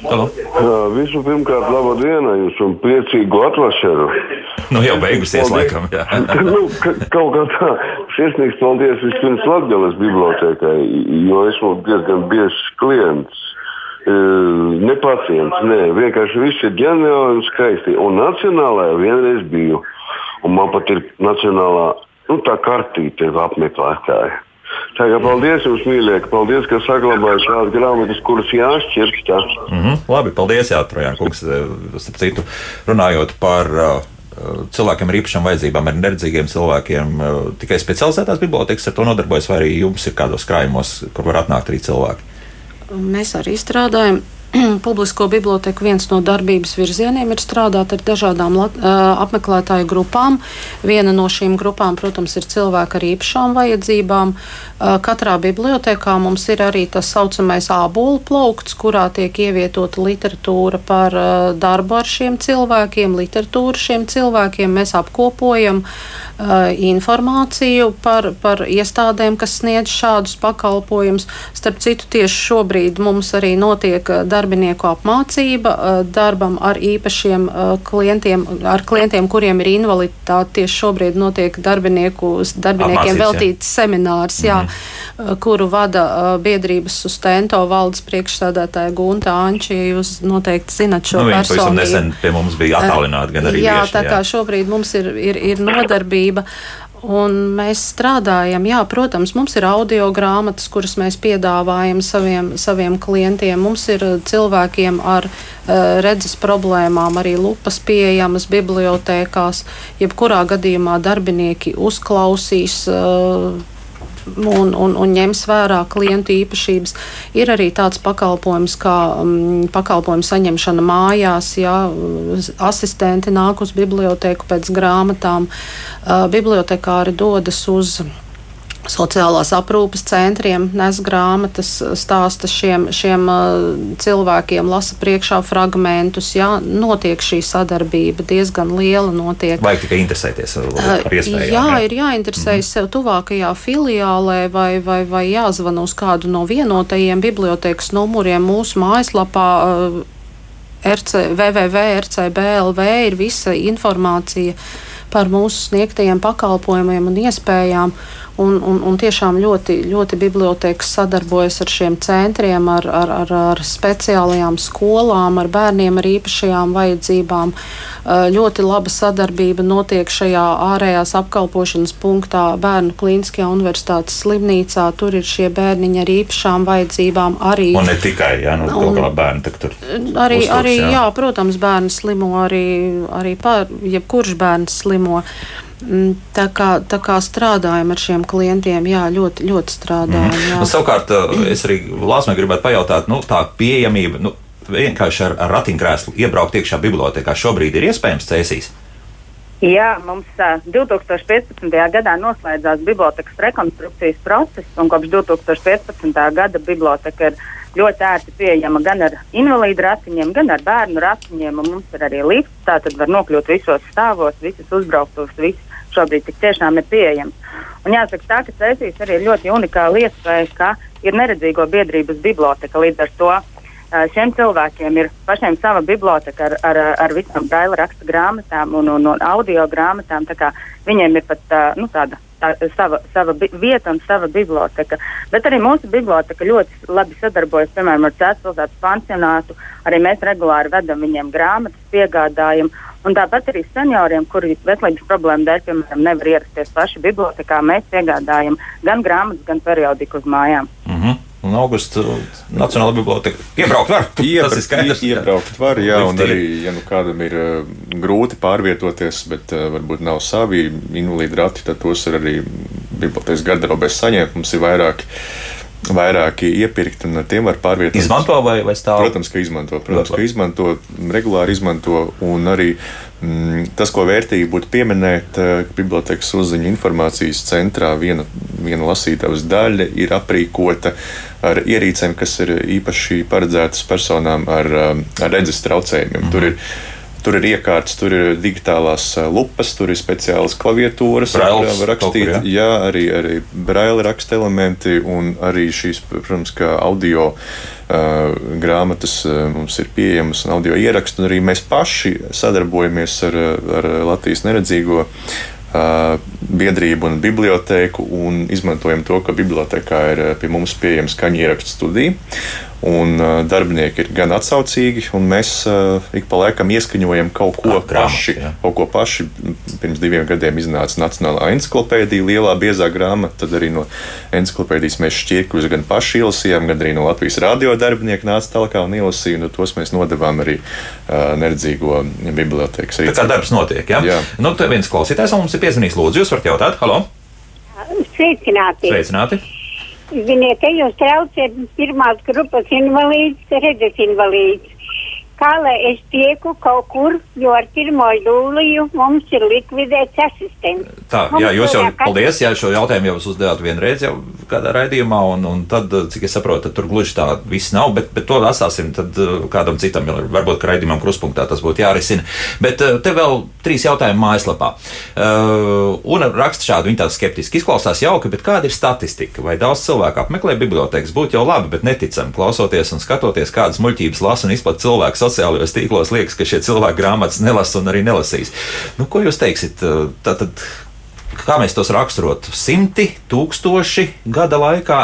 Visu pirmkārt, laba diena jums un priecīgu atvasaru. Nu, jau beigusies, laikam. (laughs) nu, kaut kā tā, sirsnīgs paldies vispirms Latgales bibliotekai, jo esmu diezgan biežs klients. Ne pacients, nē, vienkārši viss ir ģeniāli un skaisti. Un nacionālajā vienreiz biju. Un man pat ir nacionālā nu, kartīte apmeklētāja. Tā kā paldies jums, mīļie, paldies, ka saglabājāt šādas grāmatas, kuras jāšķirstā. Mm -hmm. Labi, paldies, Jā, Trojān kungs. Starp citu, runājot par uh, cilvēkiem ar īpašām vajadzībām, ar neredzīgiem cilvēkiem, uh, tikai specializētās bibliotekas ar to nodarbojas, vai arī jums ir kādos krājumos, kur var atnākt arī cilvēki? Mēs arī strādājam (clears throat) publisko biblioteku viens no darbības virzieniem ir strādāt ar dažādām lat, apmeklētāju grupām. Viena no šīm grupām, protams, ir cilvēki ar īpašām vajadzībām. Katrā bibliotekā mums ir arī tas saucamais ābolu plaukts, kurā tiek ievietota literatūra par darbu ar šiem cilvēkiem, literatūru šiem cilvēkiem. Mēs apkopojam informāciju par, par iestādēm, kas sniedz šādus pakalpojumus. Starp citu, tieši šobrīd mums arī notiek darbinieku apmācība darbam ar īpašiem klientiem, ar klientiem, kuriem ir invaliditāte. Tieši šobrīd notiek darbinieku, darbiniekiem Apmācības, veltīts jā. seminārs, jā, mm kuru vada biedrības sustento valdes priekšsādātāja Gunta Anči. Jūs noteikti zinat šo nu, personu. Nesen pie mums bija attālināti gan arī. Jā, vieši, tā jā. kā šobrīd mums ir, ir, ir nodarbība. Un mēs strādājam, jā, protams, mums ir audio grāmatas, kuras mēs piedāvājam saviem, saviem klientiem. Mums ir uh, cilvēkiem ar uh, redzes problēmām arī lupas pieejamas bibliotēkās. Jebkurā gadījumā darbinieki uzklausīs. Uh, un, un, un ņems vērā klientu īpašības. Ir arī tāds pakalpojums kā um, pakalpojumu saņemšana mājās, ja asistenti nāk uz bibliotēku pēc grāmatām. Uh, bibliotekāri dodas uz sociālās aprūpes centriem, nes grāmatas, stāsta šiem, šiem uh, cilvēkiem, lasa priekšā fragmentus. Jā, notiek šī sadarbība diezgan liela. Notiek. Vajag tikai interesēties par iespējām. Jā, jā. ir jāinteresējas mm -hmm. sev tuvākajā filiālē vai, vai, vai jāzvana uz kādu no vienotajiem bibliotekas numuriem mūsu mājaslapā. Uh, RC, www.rcblv ir visa informācija par mūsu sniegtajiem pakalpojumiem un iespējām. Un, un, un tiešām ļoti, ļoti bibliotekas sadarbojas ar šiem centriem, ar, ar, ar, ar speciālajām skolām, ar bērniem ar īpašajām vajadzībām. Ļoti laba sadarbība notiek šajā ārējās apkalpošanas punktā Bērnu Kliniskajā universitātes slimnīcā. Tur ir šie bērniņi ar īpašām vajadzībām arī. Un ne tikai, jā, nu, un, bērni tur. Arī, uzturs, arī jā. jā, protams, bērni slimo, arī, arī pār, jebkurš bērns slimo. Mm, tā kā, tā kā strādājam ar šiem klientiem, jā, ļoti, ļoti strādājam. Mm. Nu, savukārt, eh, es arī Lāsmē gribētu pajautāt, nu, tā pieejamība, nu, vienkārši ar, ar ratiņkrēslu iebraukt iekšā bibliotekā šobrīd ir iespējams cēsīs. Jā, mums uh, 2015. gadā noslēdzās bibliotekas rekonstrukcijas process, un kopš 2015. gada biblioteka ir ļoti ērti pieejama gan ar invalīdu ratiņiem, gan ar bērnu ratiņiem. Mums ir arī lifts, tā tad var nokļūt visos stāvos, visas uzbrauktos, viss šobrīd tik tiešām ir pieejams. Un jāsaka, tā, ka Cēsīs arī ir ļoti unikāla iespēja, ka ir neredzīgo biedrības biblioteka. Līdz ar to šiem cilvēkiem ir pašiem sava biblioteka ar, ar, ar visām braila raksta grāmatām un, un, un audio grāmatām. Viņiem ir pat nu, tāda tā, sava, sava vieta un sava biblioteka. Bet arī mūsu biblioteka ļoti labi sadarbojas piemēram ar Cēlus pansionātu. Arī mēs regulāri vedam viņiem grāmatas, piegādājam. Un tāpat arī senioriem, kuri veselības problēmu dēļ, piemēram, nevar ierasties paši bibliotekā, mēs piegādājam gan grāmatas, gan periodiku uz mājām. Un augusta Nacionālajā bibliotēkā iebraukt var. (laughs) Iebra, tas ir skaidrs. Iebraukt var, jā, un arī, ja nu kādam ir uh, grūti pārvietoties, bet uh, varbūt nav savi invalīdi rati, tad tos ir arī bibliotēkas garderobēs saņemt. Mums ir vairāki vairāki iepirkt, un ar tiem var pārvietoties. Izmanto vai, vai stāv? Protams, ka izmanto. Protams, ka izmanto, regulāri izmanto, un arī mm, tas, ko vērtīgi būtu pieminēt, eh, ka bibliotekas uzziņu informācijas centrā viena, viena lasītavas daļa ir aprīkota ar ierīcēm, kas ir īpaši paredzētas personām ar, eh, ar redzes traucējumiem. Mm -hmm. Tur ir Tur ir iekārtas, tur ir digitālās lupas, tur ir speciālas klaviatūras, kas var rakstīt. Kur, jā. jā, arī, arī braila raksta elementi un arī šīs, protams, audio uh, grāmatas uh, mums ir pieejamas un audio ieraksti. Un arī mēs paši sadarbojamies ar, ar Latvijas neredzīgo biedrību un bibliotēku un izmantojam to, ka bibliotekā ir pie mums pieejama skaņu ierakstu studija. Un uh, darbinieki ir gan atsaucīgi, un mēs uh, ik pa laikam ieskaņojam kaut ko Kā grāmatu, paši. jā. Kaut ko paši. Pirms diviem gadiem iznāca Nacionālā encyklopēdija, lielā biezā grāmata. Tad arī no encyklopēdijas mēs šķiekļus gan paši ielasījām, gan arī no Latvijas radio darbinieki nāca tālāk un ilasīja. Un tos mēs nodevām arī uh, neredzīgo bibliotekas Tā kā darbs notiek, ja? Jā. Nu, te viens klausītājs mums ir piezvanījis. Lūdzu, jūs varat jautāt, halo? Sveicināti! Sveicināti! Ziniet, te jūs traucat pirmās grupas invalīdus, redzes invalīdus. Kā lai es tieku kaut kur, jo ar 1. jūliju mums ir likvidēts asistents. Tā, Mums jā, jūs jau, paldies, jā, šo jautājumu jau uzdevāt vienreiz jau kādā raidījumā, un, un tad, cik es saprotu, tur gluži tā viss nav, bet, bet to atstāsim tad uh, kādam citam, varbūt, raidījumam kruspunktā tas būtu jārisina. Bet uh, te vēl trīs jautājumi mājaslapā. Uh, un raksta šādu, viņi tādu skeptiski izklausās jauki, bet kāda ir statistika? Vai daudz cilvēku apmeklē bibliotekas? Būtu jau labi, bet neticam, klausoties un skatoties, kādas muļķības lasa un izplat cilvēku sociālajos tīklos, liekas, ka šie cilvēki grāmatas nelasa un arī nelasīs. Nu, ko jūs teiksit? Uh, Tātad, kā mēs tos raksturotu? Simti, tūkstoši gada laikā?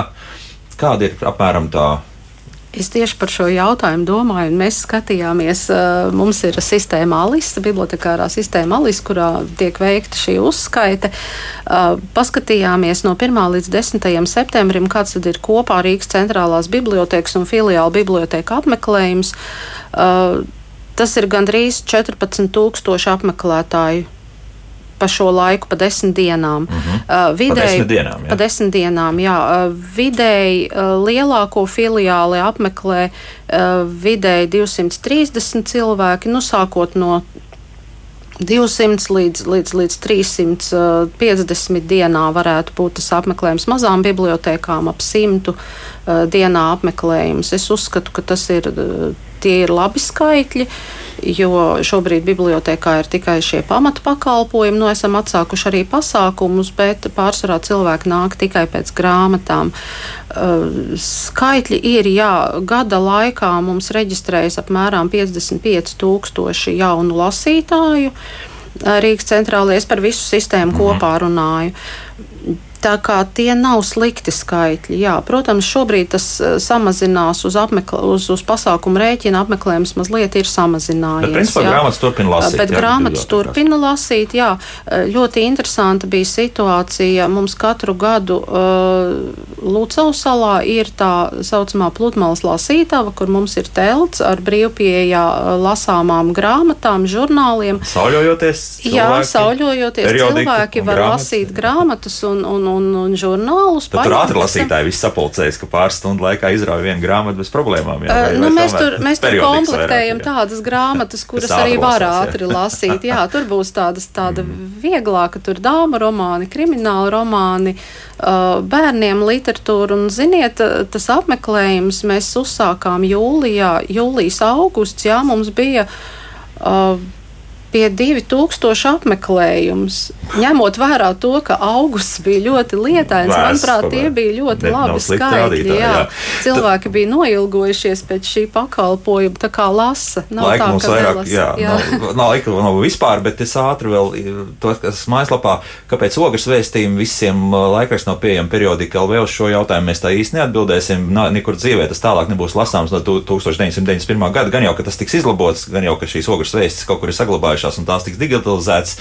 Kāda ir apmēram tā? Es tieši par šo jautājumu domāju, un mēs skatījāmies, uh, mums ir sistēma ALIS, bibliotekārā sistēma ALIS, kurā tiek veikta šī uzskaite. Uh, paskatījāmies no 1. līdz 10. septembrim, kāds tad ir kopā Rīgas centrālās bibliotekas un filiāla biblioteka apmeklējums. Uh, Tas ir gandrīz 14,000 apmeklētāju pa šo laiku, pa desmit dienām. Uh -huh. uh, vidēji, Mhm. desmit dienām, jā. pa desmit dienām, jā. Uh, vidēji uh, lielāko filiāli apmeklē uh, vidēji 230 cilvēki, nu sākot no 200 līdz, līdz, līdz 350 dienā varētu būt tas apmeklējums mazām bibliotekām, ap 100 uh, dienā apmeklējums. Es uzskatu, ka tas ir, uh, tie ir labi skaitļi, jo šobrīd bibliotekā ir tikai šie pamata pakalpojumi. Nu, esam atsākuši arī pasākumus, bet pārsvarā cilvēki nāk tikai pēc grāmatām. Uh, skaitļi ir, jā, gada laikā mums reģistrējas apmēram 55 tūkstoši jaunu lasītāju. uh, Rīgas centrālajā es par visu sistēmu Mhm. kopā runāju. Tā kā tie nav slikti skaitļi. Jā, protams, šobrīd tas eh, samazinās uz, apmekl, uz, uz pasākumu rēķina. Apmeklējums mazliet ir samazinājies. Bet, principā, jā. grāmatas turpina lasīt. Bet jā, grāmatas turpina lasīt. Jā, ļoti interesanta bija situācija. Mums katru gadu uh, Lucau salā ir tā saucamā pludmales lasītava, kur mums ir telts ar brīvpieejā lasāmām grāmatām, žurnāliem. Sauļojoties, Jā, cilvēki, sauļojoties, periodiku cilvēki var grāmatas. lasīt grāmatas un, un, un, un žurnālus. Bet tur ātri lasītāji viss sapulcējas, ka pāris stundu laikā izrauja vienu grāmatu bez problēmām. Jā, Uh, nu, mēs tur, mēs tur komplektējam vairāk, jā. tādas grāmatas, (laughs) kuras ātri arī var lasās, jā. ātri lasīt. Jā, tur būs tādas, tāda vieglāka, tur dāma romāni, krimināla romāni, uh, bērniem literatūra. Un, ziniet, tas apmeklējums mēs uzsākām jūlijā, jūlijas augusts, jā, mums bija. Uh, Pie 2000 apmeklējums. Ņemot vērā to, ka augusts bija ļoti lietains, Vēss, manuprāt, tie bija ļoti Ne- labi skaitļi. rādītāji, Jā. jā. Cilvēki bija noilgojušies pēc šī pakalpojuma, tā kā lasa. Nav Laika tā, mums vairāk, nelasa. jā, jā. Nav, nav laika nav vispār, bet es ātri vēl to, kas mājaslapā, kāpēc ogres vēstījumi visiem laikrakstiem nav pieejami periodika LV uz šo jautājumu mēs tā īsti neatbildēsim. Nā, nekur dzīvē tas tālāk nebūs lasāms no tu- 1991. gada. Gan jau, ka tas tiks izlabots, gan jau, ka šīs ogres vēstis kaut kur ir saglabājušās un tās tiks digitalizētas.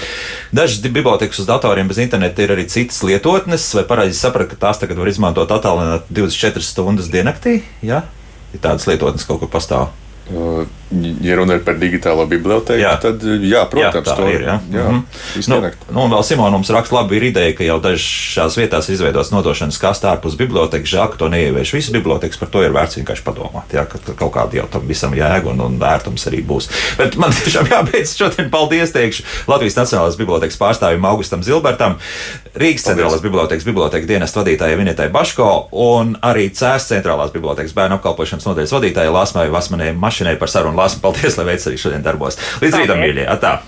Dažas bibliotekas uz datoriem bez interneta ir arī citas lietotnes, vai pareizi saprat, ka tās tagad var izmantot attālināt 24 stundas diennaktī? Jā, ir tādas lietotnes kaut kur pastāv. Ja runa ir par digitālo biblioteku, Jā. tad, jā, protams, jā, to ir. Jā. jā, Mhm. visu nu, nu, un vēl Simona mums raksta, labi, ir ideja, ka jau dažās vietās ir izveidots nodošanas kastē ārpus bibliotekas. Žēl, ka to neievieš. Visas bibliotekas par to ir vērts vienkārši padomāt. Jā, ka kaut kāda jau tam visam jēga un, un vērtums arī būs. Bet man (laughs) tiešām jābeidz šodien paldies teikšu Latvijas Nacionālās bibliotekas pārstāvim Augustam Zilbertam, Rīgas centrālās bibliotekas biblioteka dienesta vadītājai Vinetai Baško un arī Cēs centrālās bibliotekas bērnu apkalpošanas nodaļas vadītājai Lāsmai Vasmanai Mašinai par sarunu. Lāsma, paldies, lai veids arī šodien darbos. Līdz rītam, mīļie! Atā!